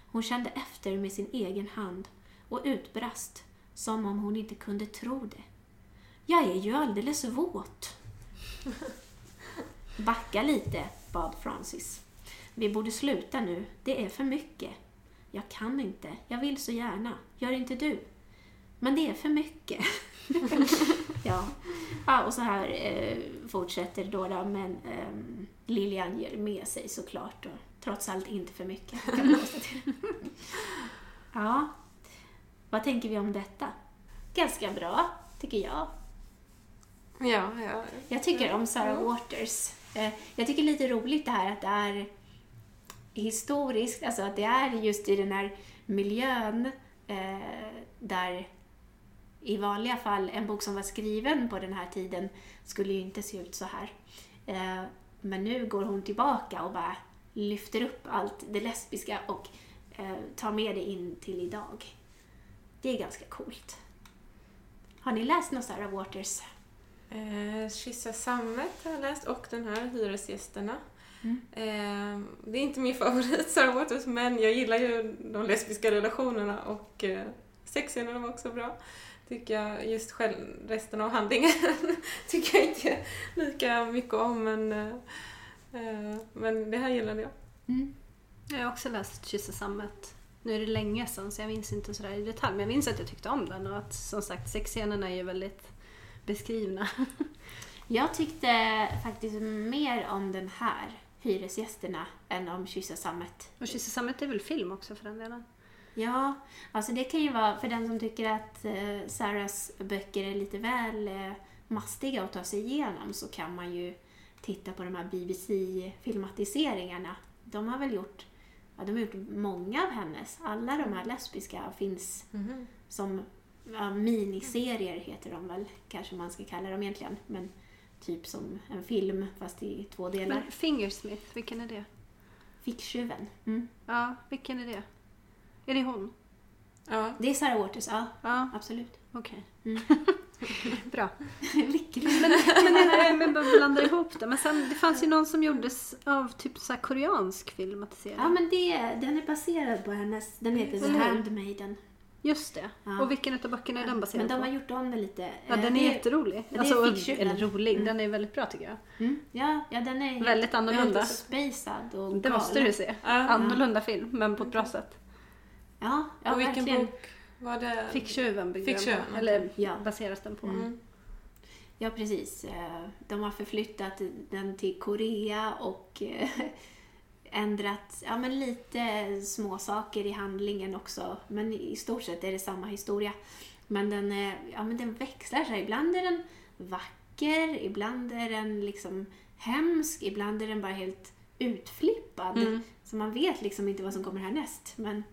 Hon kände efter med sin egen hand och utbrast, som om hon inte kunde tro det. Jag är ju alldeles våt. Backa lite, bad Francis. Vi borde sluta nu. Det är för mycket. Jag kan inte. Jag vill så gärna. Gör inte du? Men det är för mycket. ja. ja, och så här eh, fortsätter då, då men ehm, Lilian ger med sig såklart. Och trots allt inte för mycket, kan man konstatera. ja, vad tänker vi om detta? Ganska bra, tycker jag. Ja, ja. Jag tycker om Sarah Waters. Eh, Jag tycker lite roligt det här att det är historiskt, alltså att det är just i den här miljön eh, där i vanliga fall en bok som var skriven på den här tiden skulle ju inte se ut så här. Eh, men nu går hon tillbaka och bara lyfter upp allt det lesbiska och eh, tar med det in till idag. Det är ganska coolt. Har ni läst något Sarah Waters? Eh, Kyssa sammet har jag läst och den här Hyresgästerna. Mm. Eh, det är inte min favorit Sarah Waters men jag gillar ju de lesbiska relationerna och eh, sexscenerna var också bra. Tycker jag just själv, resten av handlingen tycker jag inte lika mycket om men, eh, men det här gillade jag. Mm. Jag har också läst Kyssa sammet. Nu är det länge sedan så jag minns inte sådär i detalj. Men jag minns att jag tyckte om den och att som sagt sexscenerna är ju väldigt beskrivna. Jag tyckte faktiskt mer om den här, Hyresgästerna, än om Kyssa sammet. Och Kyssa sammet är väl film också för den delen? Ja, alltså det kan ju vara för den som tycker att eh, Sarahs böcker är lite väl eh, mastiga att ta sig igenom så kan man ju titta på de här BBC-filmatiseringarna. De har väl gjort, ja, de har gjort många av hennes. Alla de här lesbiska finns som ja, miniserier heter de väl, kanske man ska kalla dem egentligen. Men typ som en film fast i två delar. Men Fingersmith, vilken är det? Ficktjuven. Mm. Ja, vilken är det? Är det hon? Ja, Det är Sarah Waters, ja. Ja, Absolut. okej. Mm. Bra. Vilken Men, men men bara blandar ihop det. Men sen, det fanns ju någon som gjordes av typ så här koreansk filmatisering. Ja, men det, den är baserad på hennes, den heter hur? Handmaiden. Just det. Ja. Och vilken av böckerna är den baserad Men de på? har gjort om den lite. Ja, Eh, den är det- jätterolig. det är Alltså, fiction. eller rolig, Mm. den är väldigt bra tycker jag. Mm, ja, ja, den är helt- Väldigt annorlunda. helt spacad och Det måste galen. du se. Ja. Annorlunda film, men på ett bra sätt. Ja, ja och vilken verkligen. bok var det? Ficktjuven byggde den Ficktjuven, på. Eller Ja. baseras den på. Mm. Ja, precis. Eh, De har förflyttat den till Korea och eh, ändrat ja, men lite små saker i handlingen också. Men i stort sett är det samma historia. Men den, eh, ja, men den växlar sig. Ibland är den vacker, ibland är den liksom hemsk, ibland är den bara helt utflippad. Mm. Så man vet liksom inte vad som kommer härnäst. Men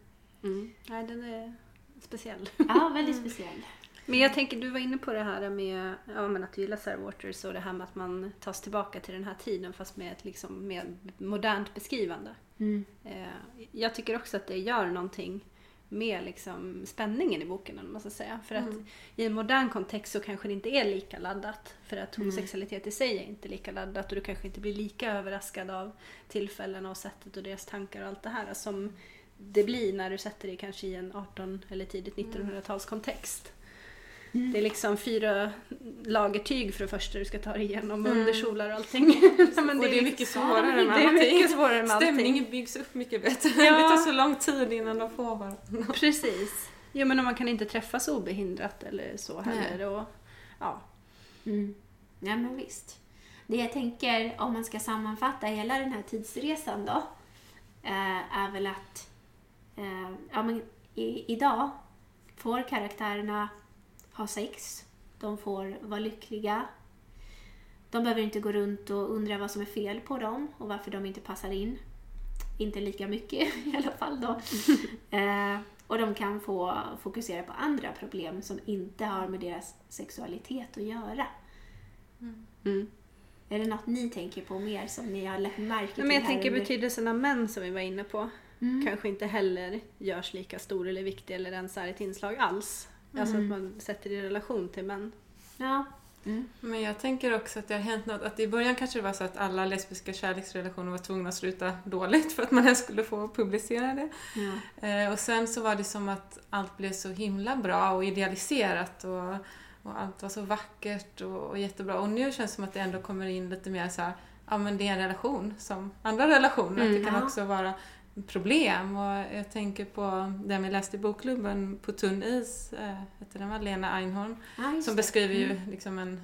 Mm. Nej, den är speciell. ja, väldigt speciell. Men jag tänker, du var inne på det här med ja, men att du gillar Sarah Waters och det här med att man tas tillbaka till den här tiden fast med ett liksom, mer modernt beskrivande. Mm. Eh, jag tycker också att det gör någonting med liksom spänningen i boken, eller vad man ska säga. För att i en modern kontext så kanske det inte är lika laddat. För att homosexualitet i sig är inte lika laddat och du kanske inte blir lika överraskad av tillfällena och sättet och deras tankar och allt det här som det blir när du sätter dig kanske i en 18 eller tidigt 1900-talskontext. Det är liksom fyra lager tyg för det första du ska ta dig igenom, underkjolar och allting. Men Och det är liksom- mycket svårare med det är allting. mycket svårare med allting. Stämningen byggs upp mycket bättre. Ja. Det tar så lång tid innan de får varandra. Precis. Jo men man kan inte träffas obehindrat eller så heller. Och, ja. Mm. Ja, men visst. Det jag tänker, om man ska sammanfatta hela den här tidsresan då, eh, är väl att eh, ja, men i, idag får karaktärerna ha sex, de får vara lyckliga, de behöver inte gå runt och undra vad som är fel på dem och varför de inte passar in. Inte lika mycket i alla fall då. eh, och de kan få fokusera på andra problem som inte har med deras sexualitet att göra. Mm. Är det något ni tänker på mer som ni har lagt märke till Men jag tänker under- betydelsen av män som vi var inne på. Mm. Kanske inte heller görs lika stor eller viktig eller ens är ett inslag alls. Alltså att man sätter det i relation till män. Ja. Mm. Men jag tänker också att det har hänt något, att i början kanske det var så att alla lesbiska kärleksrelationer var tvungna att sluta dåligt för att man ens skulle få publicera det. Ja. Eh, och sen så var det som att allt blev så himla bra och idealiserat och, och allt var så vackert och, och jättebra. Och nu känns det som att det ändå kommer in lite mer så här, ja men det är en relation som andra relationer, att det kan ja. också vara problem. Och jag tänker på den vi läste i bokklubben, På tunn is, heter den va? Lena Einhorn. Ja, Som beskriver ju liksom en,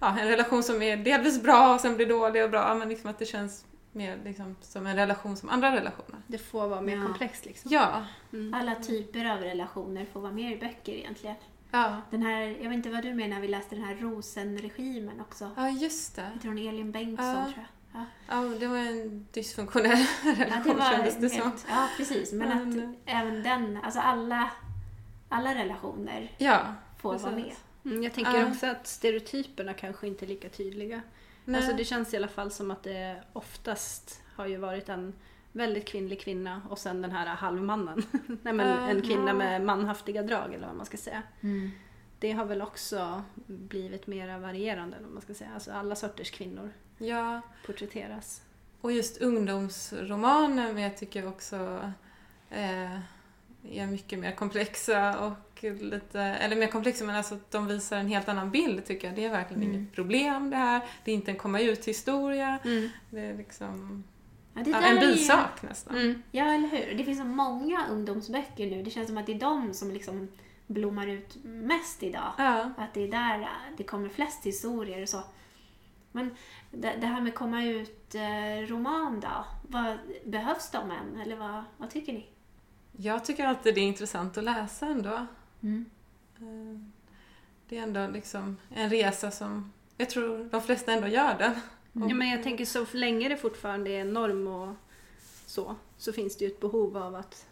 ja, en relation som är delvis bra och sen blir dålig och bra. Men liksom att det känns mer liksom som en relation som andra relationer. Det får vara mer Ja. komplext liksom. Ja. Mm. Alla typer av relationer får vara med i böcker egentligen. Ja, Den här, jag vet inte vad du menar, vi läste den här Rosenregimen också. ja just det. Heter hon Elin Bengtsson Ja. tror jag? Ja, Ja, det var en dysfunktionell ja relation kändes det som. helt, Ja, precis. Men, Men- att även den, alltså alla, alla relationer Ja, får vara med. precis. Mm, jag tänker Ja. också att stereotyperna kanske inte är lika tydliga. Nej. Alltså det känns i alla fall som att det oftast har ju varit en väldigt kvinnlig kvinna och sen den här halvmannen. Nej men Ja. en kvinna med manhaftiga drag eller vad man ska säga. Mm. Det har väl också blivit mer varierande vad man ska säga. Alltså alla sorters kvinnor Ja, porträtteras. och just ungdomsromaner men jag tycker också eh, är mycket mer komplexa och lite, eller mer komplexa men alltså att de visar en helt annan bild tycker jag. Det är verkligen Mm. inget problem det här. Det är inte en komma ut-historia. Mm. Det är liksom Ja, det en är ju- bisak nästan. Mm. Ja, eller hur? Det finns så många ungdomsböcker nu. Det känns som att det är de som liksom blommar ut mest idag. Ja. Att det är där det kommer flest historier och så. Men det, det här med komma ut-roman då? Vad, behövs de än? Eller vad, vad tycker ni? Jag tycker alltid det är intressant att läsa ändå. Mm. Eh, Det är ändå liksom en resa som jag tror de flesta ändå gör den. Ja, men jag tänker så länge det fortfarande är norm och så, så finns det ju ett behov av att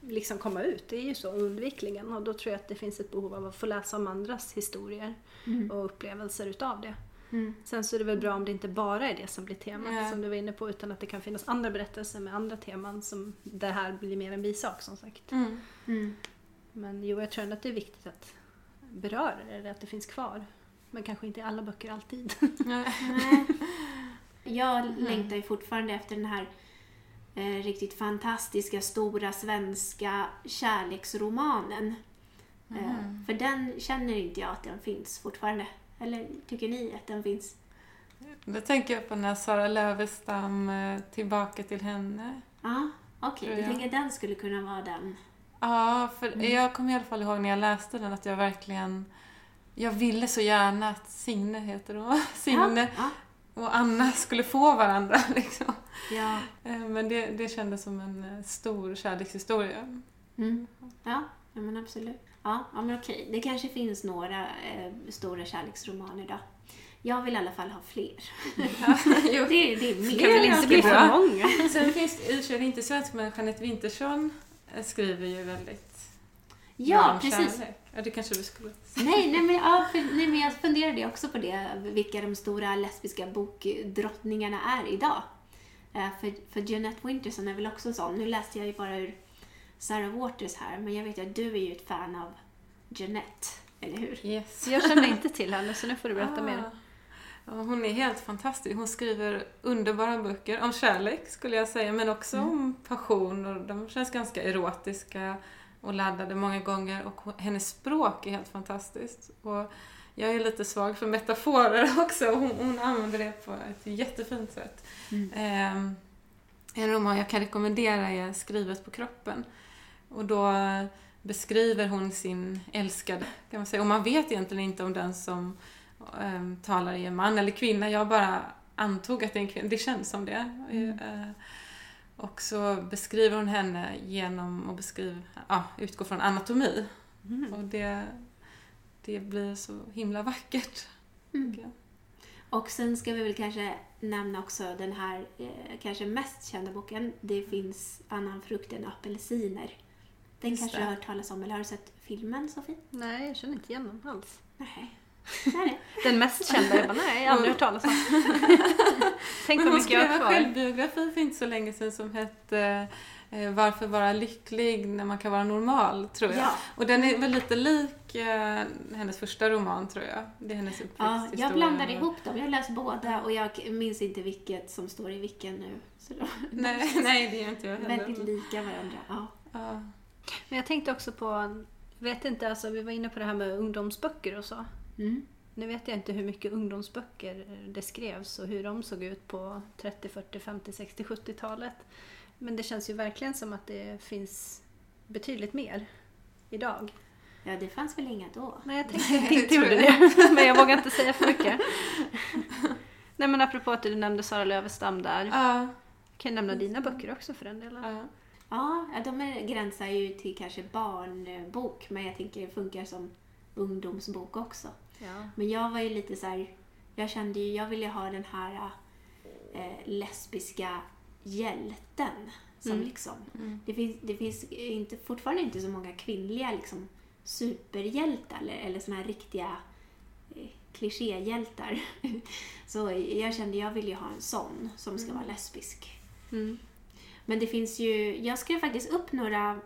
liksom komma ut. Det är ju så oundvikligen och då tror jag att det finns ett behov av att få läsa om andras historier Mm. och upplevelser utav det. Mm. Sen så är det väl bra om det inte bara är det som blir temat Ja. som du var inne på utan att det kan finnas andra berättelser med andra teman som det här blir mer en bisak som sagt. Mm. Mm. Men jo, jag tror ändå att det är viktigt att beröra det, eller att det finns kvar. Men kanske inte i alla böcker alltid. Nej. Nej. Jag längtar ju fortfarande efter den här eh, riktigt fantastiska, stora svenska kärleksromanen. Eh, för den känner inte jag att den finns fortfarande. Eller tycker ni att den finns? Då tänker jag på när Sara Lövestam eh, Tillbaka till henne. Ja, okej. Tror Du tänker att den skulle kunna vara den? Ja, för jag kommer i alla fall ihåg när jag läste den att jag verkligen jag ville så gärna att Signe heter hon, Signe Ja, och Anna skulle få varandra. Liksom. ja. Eh, Men det, det kändes som en eh, stor kärlekshistoria. Mm. Ja, ja men absolut. Ja, ja men okej. Det kanske finns några eh, stora kärleksromaner då. Jag vill i alla fall ha fler. jo. Det, det är Det mer. kan väl inte bli för många? Sen finns det i och för inte svensk, men Jeanette Wintersson eh, skriver ju väldigt Ja, precis. kärlek. Ja, det kanske du skulle Nej, nej, men, ja, för, nej, men jag funderade också på det, vilka de stora lesbiska bokdrottningarna är idag. Eh, för, för Jeanette Winterson är väl också sån. Nu läste jag ju bara ur Sarah Waters här, men jag vet ju att du är ju ett fan av Jeanette, eller hur? Yes. Jag känner inte till henne så nu får du berätta mer. Ah. Ja, hon är helt fantastisk. Hon skriver underbara böcker om kärlek skulle jag säga, men också om passion och de känns ganska erotiska och laddade många gånger och hennes språk är helt fantastiskt. Och jag är lite svag för metaforer också hon, hon använder det på ett jättefint sätt. Ehm, en roman jag kan rekommendera är Skrivet på kroppen. Och då beskriver hon sin älskade, kan man säga. Och man vet egentligen inte om den som ehm, talar är man eller kvinna. Jag bara antog att det är en kvinna. Det känns som det. Eh, och så beskriver hon henne genom att beskriva, ja, utgå från anatomi. Och det, det blir så himla vackert. jag. Och sen ska vi väl kanske nämna också den här eh, kanske mest kända boken. Det finns Annan frukt än apelsiner. Den Just kanske det. du har hört talas om, eller har du sett filmen Sofie? Nej, jag känner inte igen den alls. Nej. Nej. Den mest kända, jag bara nej, jag har aldrig hört talas om. Tänk vad hon mycket jag skrev har kvar. självbiografi för inte så länge sedan som hette eh, Varför vara lycklig när man kan vara normal, tror jag. Ja. Och den är väl lite lik eh, hennes första roman, tror jag. Det är hennes Ja, uppväxthistoria. jag blandade ihop dem. Jag har läst båda och jag minns inte vilket som står i vilken nu. Så de Nej, nej, det är inte jag är heller. väldigt lika varandra. Ja. Ja. Men jag tänkte också på, vet inte, alltså vi var inne på det här med ungdomsböcker och så. Mm. Nu vet jag inte hur mycket ungdomsböcker det skrevs och hur de såg ut på 30, 40, 50, 60, 70-talet. Men det känns ju verkligen som att det finns betydligt mer idag. ja, det fanns väl inga då? Nej, jag tänkte, jag tänkte gjorde det. Men jag vågar inte säga för mycket. Nej men apropå att du nämnde Sara Lövestam där. Ja, Jag kan nämna dina böcker också för den delen. ja. Ja, de är, gränsar ju till kanske barnbok, men jag tänker det funkar som ungdomsbok också. Ja. Men jag var ju lite så här, jag kände ju, jag ville ha den här eh, lesbiska hjälten. Som Mm. liksom, Mm. det finns, det finns inte, fortfarande inte så många kvinnliga liksom, superhjältar eller, eller såna här riktiga eh, klichéhjältar. så jag kände jag ville ju ha en sån som ska vara lesbisk. Mm. Men det finns ju, jag skrev faktiskt upp några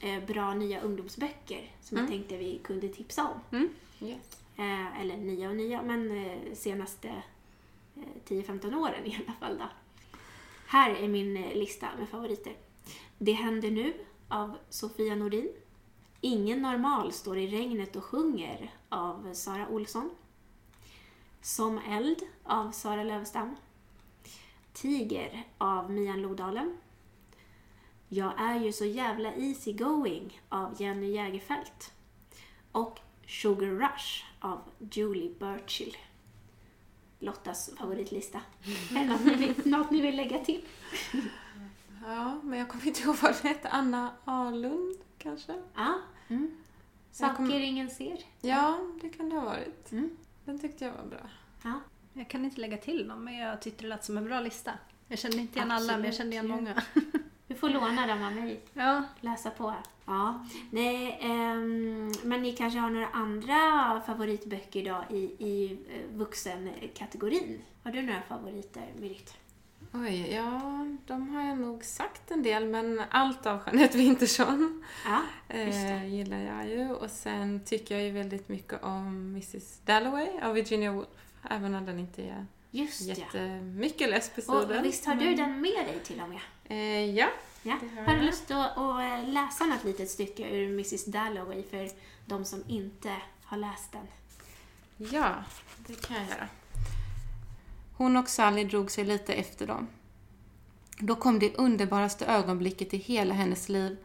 eh, bra nya ungdomsböcker som jag Mm. tänkte vi kunde tipsa om. Yes. Eh, eller nya och nya, men eh, senaste eh, 10-15 åren i alla fall. Då. Här är min eh, lista med favoriter. Det händer nu av Sofia Nordin. Ingen normal står i regnet och sjunger av Sara Olsson. Som eld av Sara Lövstam. Tiger av Mian Lodalen. Jag är ju så jävla easy going av Jenny Jägerfeld. Och Sugar Rush av Julie Burchill. Lottas favoritlista. Är det något ni vill, något ni vill lägga till? Ja, men jag kommer inte ihåg vad den hette. Anna Arlund, kanske? Ja. Mm. Saker kommer- ingen ser. Ja, det kan det ha varit. Mm. Den tyckte jag var bra. Ja. Jag kan inte lägga till dem, men jag tyckte det lät som en bra lista. Jag kände inte igen alla, men jag Absolut. kände igen många. Du får låna dem av mig. Ja, Läsa på. Ja. Nej, ehm, men ni kanske har några andra favoritböcker då i, i eh, vuxenkategorin? Har du några favoriter, Merit? Oj, ja, de har jag nog sagt en del, men allt av Jeanette Winterson Ja, eh, gillar jag ju. Och sen tycker jag ju väldigt mycket om Mrs Dalloway av Virginia Woolf, även om den inte är Just jättemycket lesbisk i Och den. visst har du den med dig till och med? Eh, ja. Ja. Har Har du lust att, att eh, läsa något litet stycke ur Mrs Dalloway för de som inte har läst den? Ja, det kan jag göra. Hon och Sally drog sig lite efter dem. Då kom det underbaraste ögonblicket i hela hennes liv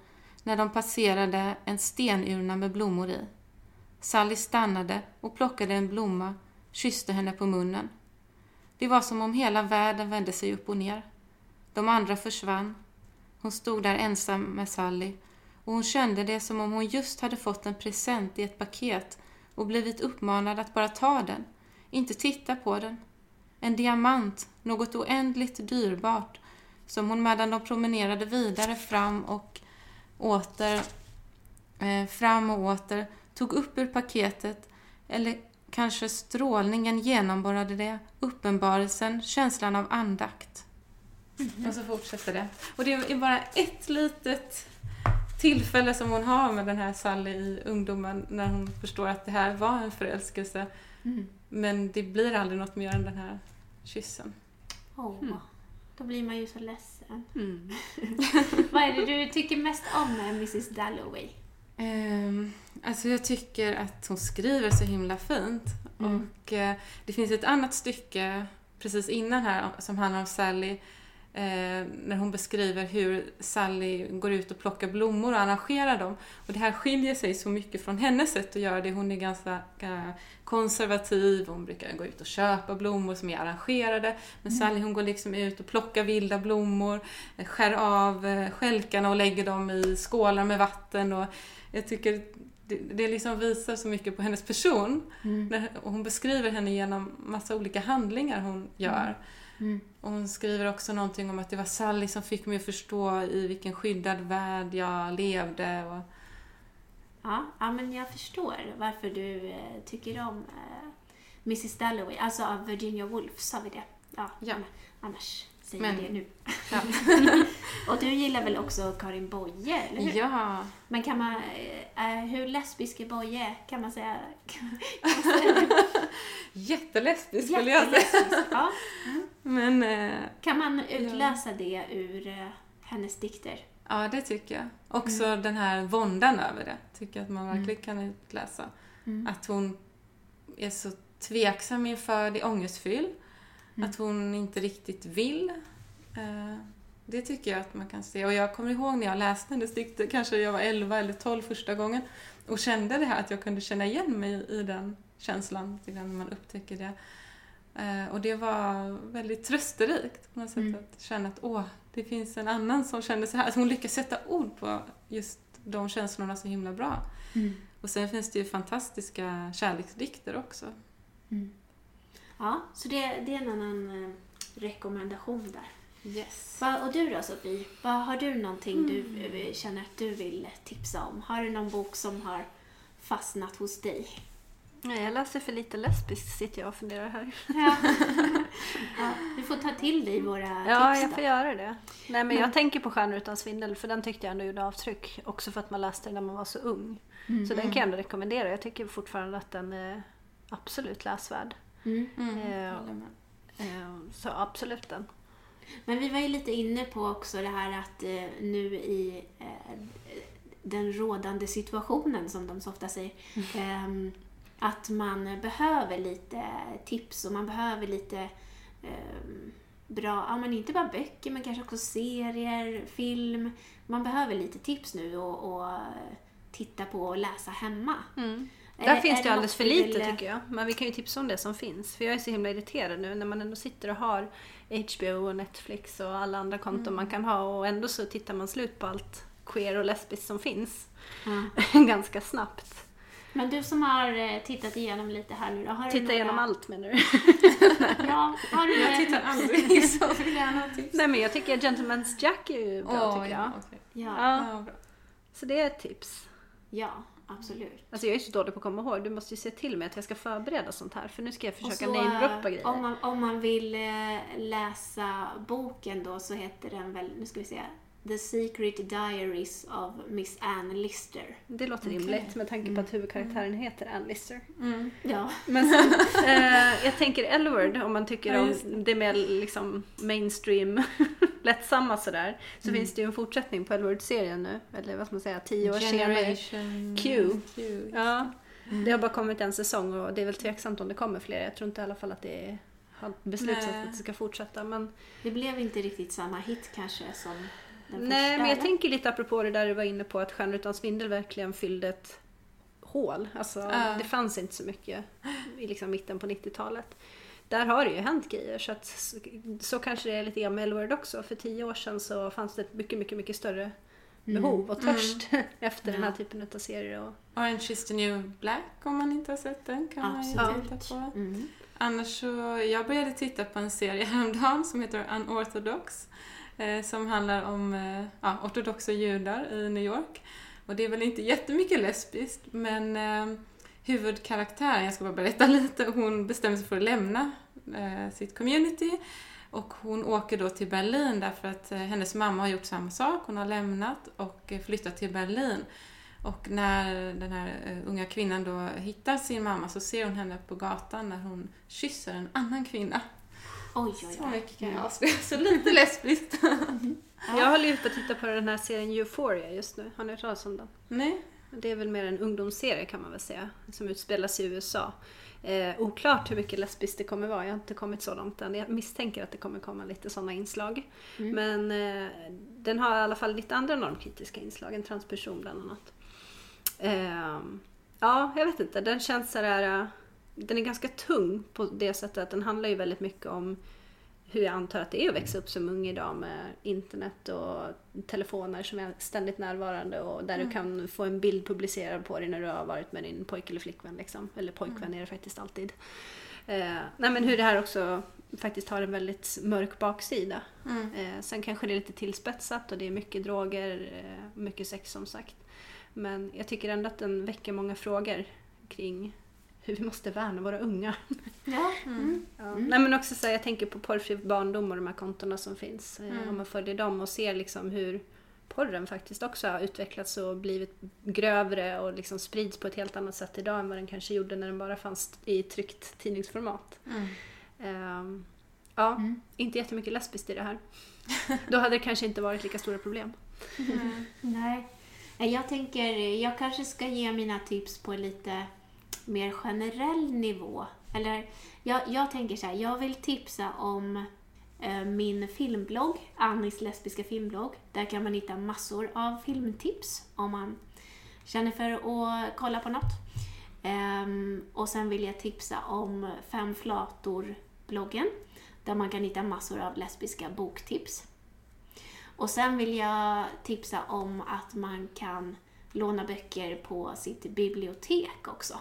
när de passerade en stenurna med blommor i. Sally stannade och plockade en blomma, kysste henne på munnen. Det var som om hela världen vände sig upp och ner. De andra försvann. Hon stod där ensam med Sally och hon kände det som om hon just hade fått en present i ett paket och blivit uppmanad att bara ta den, inte titta på den. En diamant, något oändligt dyrbart, som hon medan de promenerade vidare fram och åter, eh, fram och åter, tog upp ur paketet, eller kanske strålningen genomborrade det, uppenbarelsen, känslan av andakt. Och så fortsätter det. Och det är bara ett litet tillfälle som hon har med den här Sally i ungdomen när hon förstår att det här var en förälskelse. Men det blir aldrig något mer än den här kyssen. Åh, Mm. Då blir man ju så ledsen. Mm. Vad är det du tycker mest om med Mrs Dalloway? Um, alltså jag tycker att hon skriver så himla fint. Mm. Och eh, det finns ett annat stycke precis innan här som handlar om Sally eh, när hon beskriver hur Sally går ut och plockar blommor och arrangerar dem. Och det här skiljer sig så mycket från hennes sätt att göra det. Hon är ganska konservativ, hon brukar gå ut och köpa blommor som är arrangerade. Men Sally hon går liksom ut och plockar vilda blommor, eh, skär av eh, stjälkarna och lägger dem i skålar med vatten. Och jag tycker det, det liksom visar så mycket på hennes person. När, och hon beskriver henne genom massa olika handlingar hon gör. Mm. Och hon skriver också någonting om att det var Sally som fick mig att förstå i vilken skyddad värld jag levde. Och, Ja, ja, men jag förstår varför du eh, tycker om eh, Mrs Dalloway. Alltså av Virginia Woolf, sa vi det? Ja, Ja. annars säger Men- det nu. Ja. Och du gillar väl också Karin Boye, eller hur? ja, Men kan man, eh, hur lesbisk är Boye? Kan man säga? Kan man säga det? jättelesbisk skulle jag säga. Ja. Men eh, Kan man utläsa det ur eh, hennes dikter? ja, det tycker jag. Också den här våndan över det tycker jag att man verkligen kan utläsa. Mm. Att hon är så tveksam inför det, ångestfylld. Att hon inte riktigt vill. Eh, det tycker jag att man kan se. Och jag kommer ihåg när jag läste hennes dikter, kanske jag var 11 eller 12 första gången, och kände det här att jag kunde känna igen mig i den känslan, när man upptäcker det. Eh, och det var väldigt trösterikt på något sätt Mm. att känna att åh, det finns en annan som känner så här. Att hon lyckas sätta ord på just de känslorna så himla bra. Och sen finns det ju fantastiska kärleksdikter också. Ja, så det, det är en annan eh, rekommendation där. Yes. Va, och du då Sofie? Va, har du någonting du Mm. eh, känner att du vill tipsa om? Har du någon bok som har fastnat hos dig? Nej, jag läser för lite lesbiskt sitter jag och funderar här. Ja. ja, du får ta till dig våra Ja, tips jag då. får göra det. Nej, men jag tänker på Stjärnor utan svindel för den tyckte jag ändå gjorde avtryck. Också för att man läste den när man var så ung. Så den kan jag ändå rekommendera. Jag tycker fortfarande att den är absolut läsvärd. Mm. Mm, Eh. Eh, Så absolut den. Men vi var ju lite inne på också det här att eh, nu i den rådande situationen, som de så ofta säger, ehm, att man behöver lite tips och man behöver lite ehm, bra, ja men inte bara böcker men kanske också serier, film. Man behöver lite tips nu och, och titta på och läsa hemma. Är- Där finns det alldeles för lite vill- tycker jag. Men vi kan ju tipsa om det som finns. För jag är så himla irriterad nu när man ändå sitter och har HBO och Netflix och alla andra konton Mm. man kan ha och ändå så tittar man slut på allt queer och lesbiskt som finns. Ja. Ganska snabbt. Men du som har eh, tittat igenom lite här nu då, har du Titta några... igenom allt menar du? Ja, har du Jag tittar aldrig så vill jag ha tips. Nej men jag tycker Gentleman's Jack är ju bra Åh, tycker jag. ja, okej. Ja, Ja, Ja, bra. så det är ett tips. ja, absolut. Alltså jag är så dålig på att komma ihåg. Du måste ju se till mig att jag ska förbereda sånt här. För nu ska jag försöka så, namedroppa eh, grejer. Om man, om man vill eh, läsa boken då så heter den väl, nu ska vi se, The Secret Diaries of Miss Anne Lister. Det låter Okej. rimligt med tanke på att huvudkaraktären heter Ann Lister. Mm. Ja. Men sen, eh, jag tänker Elward om man tycker Ja, om det mer liksom mainstream, lättsamma sådär. Så Mm. finns det ju en fortsättning på Elward-serien nu. Eller vad ska man säga, tio år senare. Generation Q. Q. Ja, det har bara kommit en säsong och det är väl tveksamt om det kommer fler. Jag tror inte i alla fall att det är, har beslutats Nej. att det ska fortsätta. Men, Det blev inte riktigt samma hit kanske som nej, men jag tänker lite apropå det där du var inne på att Stjärnor utan svindel verkligen fyllde ett hål. Alltså, Ja. Det fanns inte så mycket i liksom mitten på 90-talet. Där har det ju hänt grejer så att så, så kanske det är lite grann med Elward också. För tio år sedan så fanns det ett mycket, mycket, mycket större behov och törst efter den här typen av serier. Och, Orange is the new black om man inte har sett den kan man ju Absolut. titta på. Mm. Annars så, jag började titta på en serie häromdagen som heter Unorthodox. Eh, som handlar om eh, ja, ortodoxa judar i New York. Och det är väl inte jättemycket lesbiskt men eh, huvudkaraktären, jag ska bara berätta lite, hon bestämmer sig för att lämna eh, sitt community. Och hon åker då till Berlin därför att eh, hennes mamma har gjort samma sak. Hon har lämnat och eh, flyttat till Berlin. Och när den här eh, unga kvinnan då hittar sin mamma så ser hon henne på gatan när hon kysser en annan kvinna. Oj, oj, Så oj. mycket kan jag avslöja. Så lite lesbiskt. Jag håller ju på att titta på den här serien Euphoria just nu. Har ni hört talas om den? Nej. Det är väl mer en ungdomsserie kan man väl säga. Som utspelas i USA. Eh, oklart hur mycket lesbiskt det kommer vara. Jag har inte kommit så långt än. Jag misstänker att det kommer komma lite sådana inslag. Men eh, den har i alla fall lite andra normkritiska inslag. En transperson bland annat. Eh, ja, jag vet inte. Den känns sådär... Den är ganska tung på det sättet att den handlar ju väldigt mycket om hur jag antar att det är att växa upp som ung idag med internet och telefoner som är ständigt närvarande och där du kan få en bild publicerad på dig när du har varit med din pojk eller flickvän. Liksom. Eller pojkvän är det faktiskt alltid. Eh, nej men hur det här också faktiskt har en väldigt mörk baksida. Eh, sen kanske det är lite tillspetsat och det är mycket droger, eh, mycket sex som sagt. Men jag tycker ändå att den väcker många frågor kring hur vi måste värna våra unga. Ja. Mm. Ja. Nej men också så här, jag tänker på porrfri barndom och de här kontona som finns. Eh, Mm. Om man följer dem och ser liksom hur porren faktiskt också har utvecklats och blivit grövre och liksom sprids på ett helt annat sätt idag än vad den kanske gjorde när den bara fanns i tryckt tidningsformat. Mm. Ehm, ja, Mm. inte jättemycket lesbiskt i det här. Då hade det kanske inte varit lika stora problem. Nej. Nej, Jag tänker, jag kanske ska ge mina tips på lite mer generell nivå. Eller, jag, jag tänker så här, jag vill tipsa om eh, min filmblogg, Annis lesbiska filmblogg. Där kan man hitta massor av filmtips om man känner för att kolla på något. Um, och sen vill jag tipsa om Fem flator-bloggen. Där man kan hitta massor av lesbiska boktips. Och sen vill jag tipsa om att man kan låna böcker på sitt bibliotek också.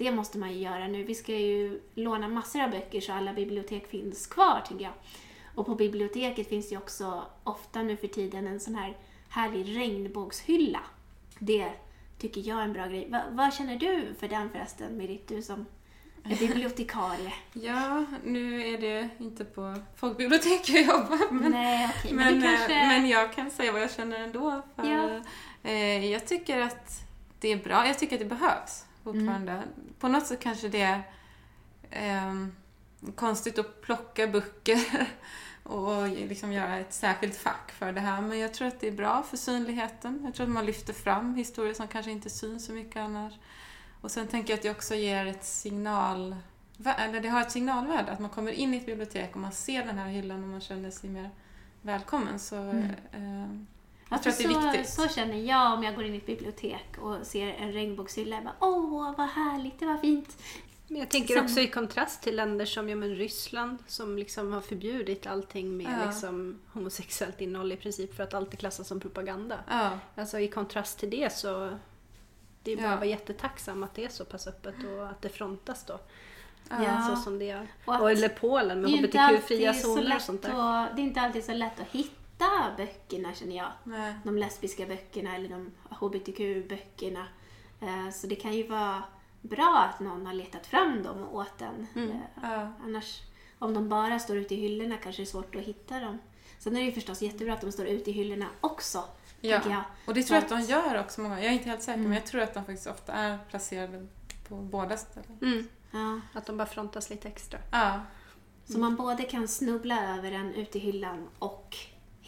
Det måste man ju göra nu. Vi ska ju låna massor av böcker så alla bibliotek finns kvar, tycker jag. Och på biblioteket finns ju också ofta nu för tiden en sån här härlig regnbågshylla. Det tycker jag är en bra grej. Va, vad känner du för den förresten, Merit? Du som är bibliotekarie. Ja, nu är det inte på folkbibliotek jag jobbar. Men, Nej, okej. men, men, eh, kanske... men jag kan säga vad jag känner ändå. För, Ja. eh, jag tycker att det är bra. Jag tycker att det behövs fortfarande. Mm. På något sätt kanske det är ehm, konstigt att plocka böcker och liksom göra ett särskilt fack för det här. Men jag tror att det är bra för synligheten. Jag tror att man lyfter fram historier som kanske inte syns så mycket annars. Och sen tänker jag att det också ger ett signal eller det har ett signalvärde, att man kommer in i ett bibliotek och man ser den här hyllan och man känner sig mer välkommen. Så Mm. eh, jag tror att det är så, viktigt. Så känner jag om jag går in i ett bibliotek och ser en regnbågshylla. Jag bara, Åh, vad härligt, det var fint. Men jag tänker Sen- också i kontrast till länder som ja, men Ryssland som liksom har förbjudit allting med Ja. liksom, homosexuellt innehåll i princip för att allt är klassat som propaganda. Ja, Alltså i kontrast till det så det är bara Ja. att vara jättetacksam att det är så pass öppet och att det frontas då. Ja. Så som det gör. Och att Och eller Polen med är hbtq-fria så zoner och sånt där. att- Det är inte alltid så lätt att hitta böckerna känner jag. nej. De lesbiska böckerna eller de hbtq-böckerna. Eh, Så det kan ju vara bra att någon har letat fram dem åt en. Mm. Eh, Ja. Annars, om de bara står ute i hyllorna kanske det är svårt att hitta dem. Sen är det ju förstås jättebra att de står ute i hyllorna också, Ja. jag. Och det tror jag att de gör också många Jag är inte helt säker, Mm. men jag tror att de faktiskt ofta är placerade på båda ställen. Mm. Ja. Att de bara frontas lite extra. Ja, Så man både kan snubbla över den ute i hyllan och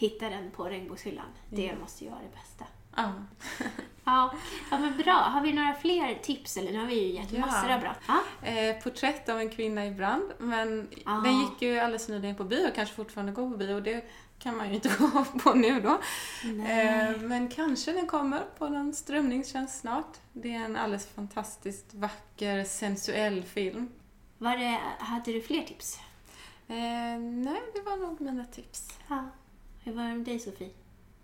hitta den på regnbågshyllan. Det Ja. måste ju vara det bästa. ja. Ja, ja men bra. Har vi några fler tips? Eller nu har vi ju gett Ja. massor av bra. Ja. Eh, porträtt av en kvinna i brand, men Ah. den gick ju alldeles nyligen på bio och kanske fortfarande går på bio och det kan man ju inte gå på nu då. Eh, men kanske den kommer på någon strömningstjänst snart. Det är en alldeles fantastiskt vacker, sensuell film. Var det, hade du fler tips? Eh, nej, det var nog mina tips. Ja. Hur var det med dig Sofie?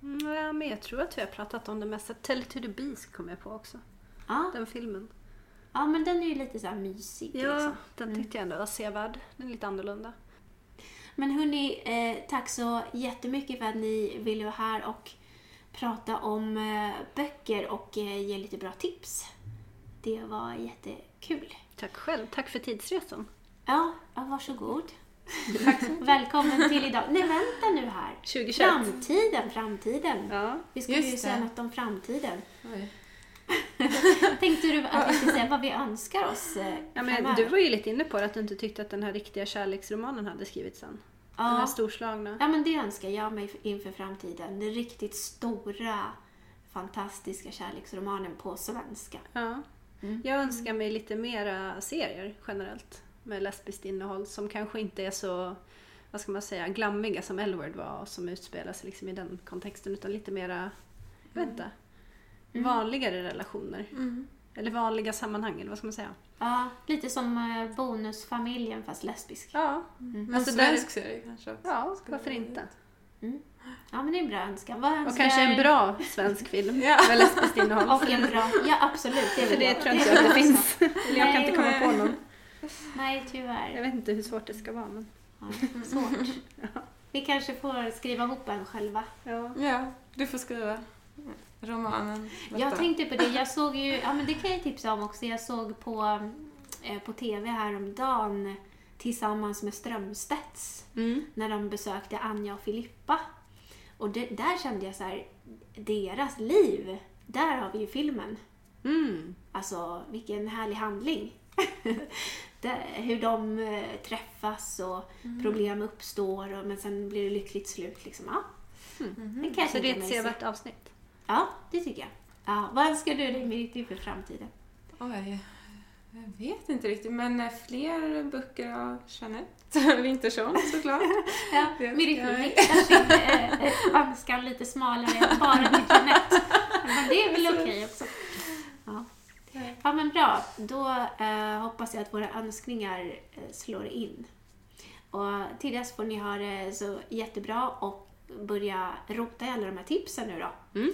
Mm, ja, men jag tror att vi har pratat om det mesta. Tell to the beast kom jag på också. Ja, Den filmen. ja men den är ju lite så här mysig. Ja, Liksom. den tyckte jag ändå var sevärd. Den är lite annorlunda. Men hörni, eh, tack så jättemycket för att ni ville vara här och prata om eh, böcker och eh, ge lite bra tips. Det var jättekul. Tack själv. Tack för tidsresan. Ja, ja varsågod. Välkommen till idag. Nej, vänta nu här. 2021. Framtiden, framtiden. Ja. Vi skulle ju säga något om framtiden. Oj. Tänkte du att vi skulle säga vad vi önskar oss eh, Ja, men du var ju lite inne på det, att du inte tyckte att den här riktiga kärleksromanen hade skrivits än. Den här ja. storslagna. ja, men det önskar jag mig inför framtiden. Den riktigt stora, fantastiska kärleksromanen på svenska. Ja. Mm. Jag önskar mig lite mera serier generellt med lesbiskt innehåll som kanske inte är så, vad ska man säga, glammiga som Elward var och som utspelar sig liksom i den kontexten utan lite mera, jag vet inte, Mm. vanligare relationer. Mm. Eller vanliga sammanhang eller vad ska man säga? Ja, lite som eh, Bonusfamiljen fast lesbisk. Ja, Men Alltså, svensk serie kanske ja varför inte? Ja, men det är en bra önskan. Vad Och önskar... kanske en bra svensk film Ja. med lesbiskt innehåll. Och en bra... Ja, absolut. Det är För det bra. tror jag inte att det finns. Eller jag kan inte komma på någon. Nej, Jag tyvärr. vet inte hur svårt det ska vara men. Ja, svårt. Vi kanske får skriva ihop en själva. Ja. Ja, du får skriva romanen. Jag Detta. tänkte på det, jag såg ju, ja men det kan jag tipsa om också, jag såg på, eh, på TV häromdagen tillsammans med Strömstedts Mm. när de besökte Anja och Filippa. Och det, där kände jag så här, deras liv, där har vi ju filmen. Mm. Alltså vilken härlig handling. hur de eh, träffas och problem uppstår och, men sen blir det lyckligt slut. Liksom. Ja, det kan jag Så det är ett sevärt avsnitt. Ja, det tycker jag. Ja, vad önskar du dig Miriti för framtiden? Oj, jag vet inte riktigt, men eh, fler böcker av Jeanette Wintersson såklart. Ja, jag. riktar sin eh, önskan lite smalare än bara till Jeanette. Men det är väl okej också. Ja. Ja, men bra. Då eh, hoppas jag att våra önskningar eh, slår in. Och till dess får ni ha det så jättebra och börja rota i alla de här tipsen nu då. Mm.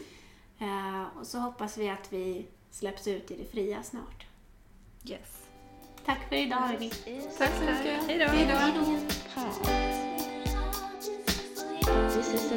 Eh, och så hoppas vi att vi släpps ut i det fria snart. Yes. Tack för idag hörni. Tack så mycket. Hej då. This is